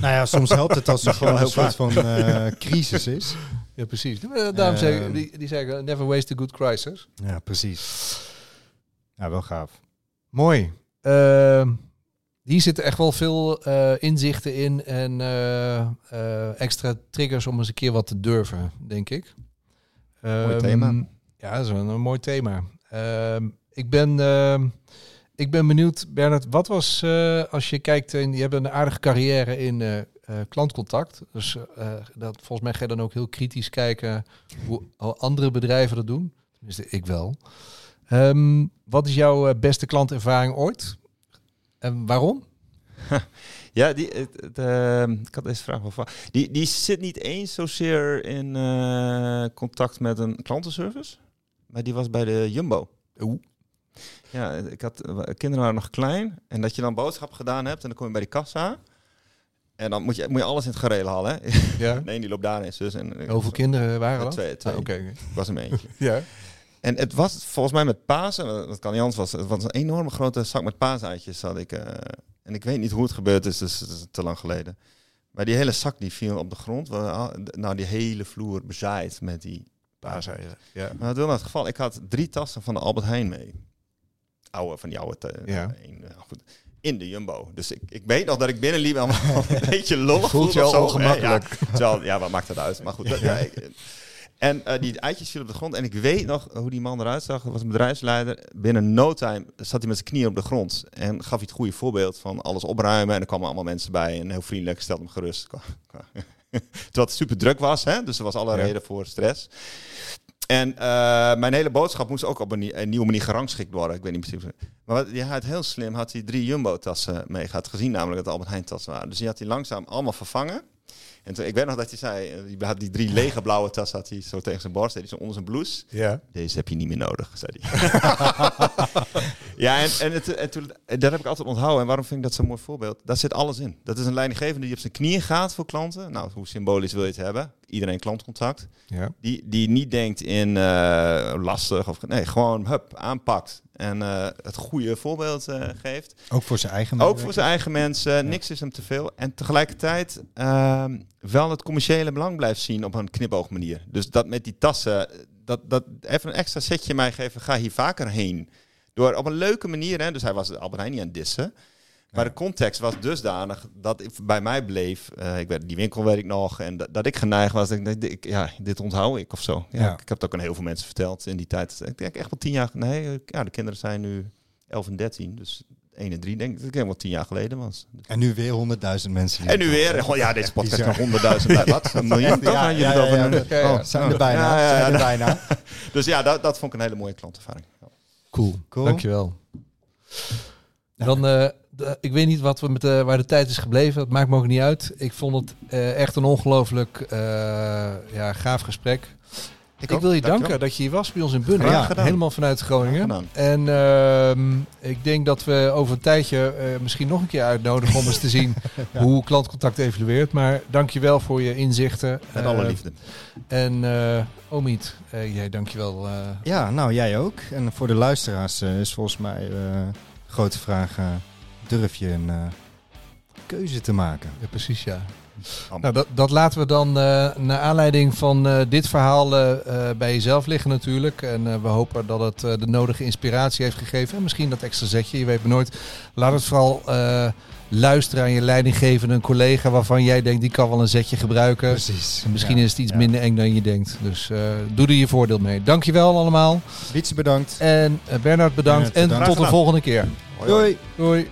Nou ja, soms helpt het als er [laughs] gewoon een soort van eh, [laughs] crisis is. Ja, precies. Daarom zeggen Ehm. die, die zeggen, never waste a good crisis. Ja, precies. Ja, wel gaaf. Mooi. Hier zitten echt wel veel eh, inzichten in en eh, eh, extra triggers om eens een keer wat te durven, denk ik. Ehm, thema. Ja, dat is wel een mooi thema. Ehm, ik, ben, ehm, ik ben benieuwd, Bernard, wat was, als je kijkt, in, je hebt een aardige carrière in klantcontact. Dus dat, volgens mij ga je dan ook heel kritisch kijken hoe andere bedrijven dat doen. Tenminste, ik wel. Wat is jouw beste klantervaring ooit? En waarom? [laughs] Ja, die, het, het, ehm, ik had deze vraag wel van. Die, die zit niet eens zozeer in eh, contact met een klantenservice, maar die was bij de Jumbo. Oeh. Ja, ik had, eh, kinderen waren nog klein en dat je dan boodschap gedaan hebt en dan kom je bij die kassa. En dan moet je, moet je alles in het gereel halen. Hè? Ja. [laughs] Nee, die loopt daar in zus. En, Hoeveel kinderen waren dat? twee, twee. Ah, Oké. was een eentje. [laughs] Ja. En het was volgens mij met Pasen, dat kan niet anders, was, het was een enorme grote zak met paaseitjes had ik, eh, En ik weet niet hoe het gebeurd is, dus het is te lang geleden. Maar die hele zak die viel op de grond. Nou, die hele vloer bezaaid met die Paaseieren. Ja. maar wil nou het geval, ik had drie tassen van de Albert Heijn mee. Oude, van die oude. Ja. een, nou goed, in de Jumbo. Dus ik, ik weet nog dat ik binnenliep en [laughs] een beetje lollig Voelt voelde je of al. Ja, terwijl, ja, wat maakt het uit? Maar goed. [laughs] dat- ja, ik- en eh, die eitjes vielen op de grond. En ik weet nog hoe die man eruit zag. Dat was een bedrijfsleider. Binnen no time zat hij met zijn knieën op de grond. En gaf hij het goede voorbeeld van alles opruimen. En er kwamen allemaal mensen bij. En heel vriendelijk stelde hem gerust. [laughs] Terwijl het super druk was. Hè? Dus er was alle Ja. reden voor stress. En eh, mijn hele boodschap moest ook op een, nie- een nieuwe manier gerangschikt worden. Ik weet niet precies. Maar wat, had heel slim had hij drie Jumbo-tassen mee gehad. Gezien namelijk dat het Albert Heijn-tassen waren. Dus die had hij langzaam allemaal vervangen. En toen, ik weet nog dat hij zei, eh, die had die drie [laughs] lege blauwe tassen had hij zo tegen zijn borst, deed hij zo onder zijn blouse. Ja. Deze heb je niet meer nodig, zei hij. [laughs] ja, en, en, het, en toen, en dat heb ik altijd onthouden. En waarom vind ik dat zo'n mooi voorbeeld? Daar zit alles in. Dat is een leidinggevende die op zijn knieën gaat voor klanten. Nou, hoe symbolisch wil je het hebben? Iedereen klantcontact. Ja. Die, die niet denkt in eh, lastig of... Nee, gewoon hup, aanpakt. En eh, het goede voorbeeld eh, geeft. Ook voor zijn eigen Ook medewerkers. voor zijn eigen mensen. Niks is hem te veel. En tegelijkertijd ehm, wel het commerciële belang blijft zien op een knipoogmanier. Dus dat met die tassen, dat, dat even een extra setje mij geven, ga hier vaker heen. Door op een leuke manier, hè, dus hij was Albert Heijn niet aan het dissen. Maar de context was dusdanig dat ik bij mij bleef. eh, ik weet, die winkel weet ik nog. En dat, dat ik geneigd was. Dat ik, ja, dit onthoud ik of zo. Ja, Ja. Ik heb het ook aan heel veel mensen verteld in die tijd. Ik denk echt wel tien jaar. Nee, ja, de kinderen zijn nu 11 en 13. Dus 1 en 3 denk ik dat ik helemaal tien jaar geleden was. En nu weer honderdduizend mensen. die En nu weer. Oh ja, deze podcast nog honderdduizend. Wat? Een miljoen? Ja, ja, ja, een- ja, ja, ja. Oh, Zijn er bijna. Ja, ja, ja, zijn er ja. bijna. [laughs] Dus ja, dat, dat vond ik een hele mooie klantervaring. Cool. Cool. Dankjewel. Dan, eh, de- ik weet niet wat we met de, waar de tijd is gebleven. Dat maakt me ook niet uit. Ik vond het eh, echt een ongelooflijk eh, ja, gaaf gesprek. Ik, ook. wil je danken dat je hier was bij ons in. Graag gedaan. Helemaal vanuit Groningen. En ehm, ik denk dat we over een tijdje eh, misschien nog een keer uitnodigen om eens te zien [laughs] [laughs] hoe klantcontact evalueert. Maar dankjewel voor je inzichten. Met Eh, alle liefde. En eh Omid, eh, jij dankjewel. eh Ja, nou jij ook. En voor de luisteraars eh, is volgens mij eh grote vraag: eh, durf je een eh, keuze te maken? ja, precies ja. Nou, dat, dat laten we dan eh naar aanleiding van eh, dit verhaal bij jezelf liggen natuurlijk. En eh, we hopen dat het eh, de nodige inspiratie heeft gegeven. En misschien dat extra zetje, je weet maar nooit. Laat het vooral eh, luisteren aan je leidinggevende, een collega waarvan jij denkt die kan wel een zetje gebruiken. Precies. En misschien Ja. is het iets Ja. minder eng dan je denkt. Dus eh, doe er je voordeel mee. Dankjewel allemaal. Wietse bedankt. En Bernard bedankt. Bernard, en bedankt. tot de volgende keer. Hoi, hoi. Doei. Doei.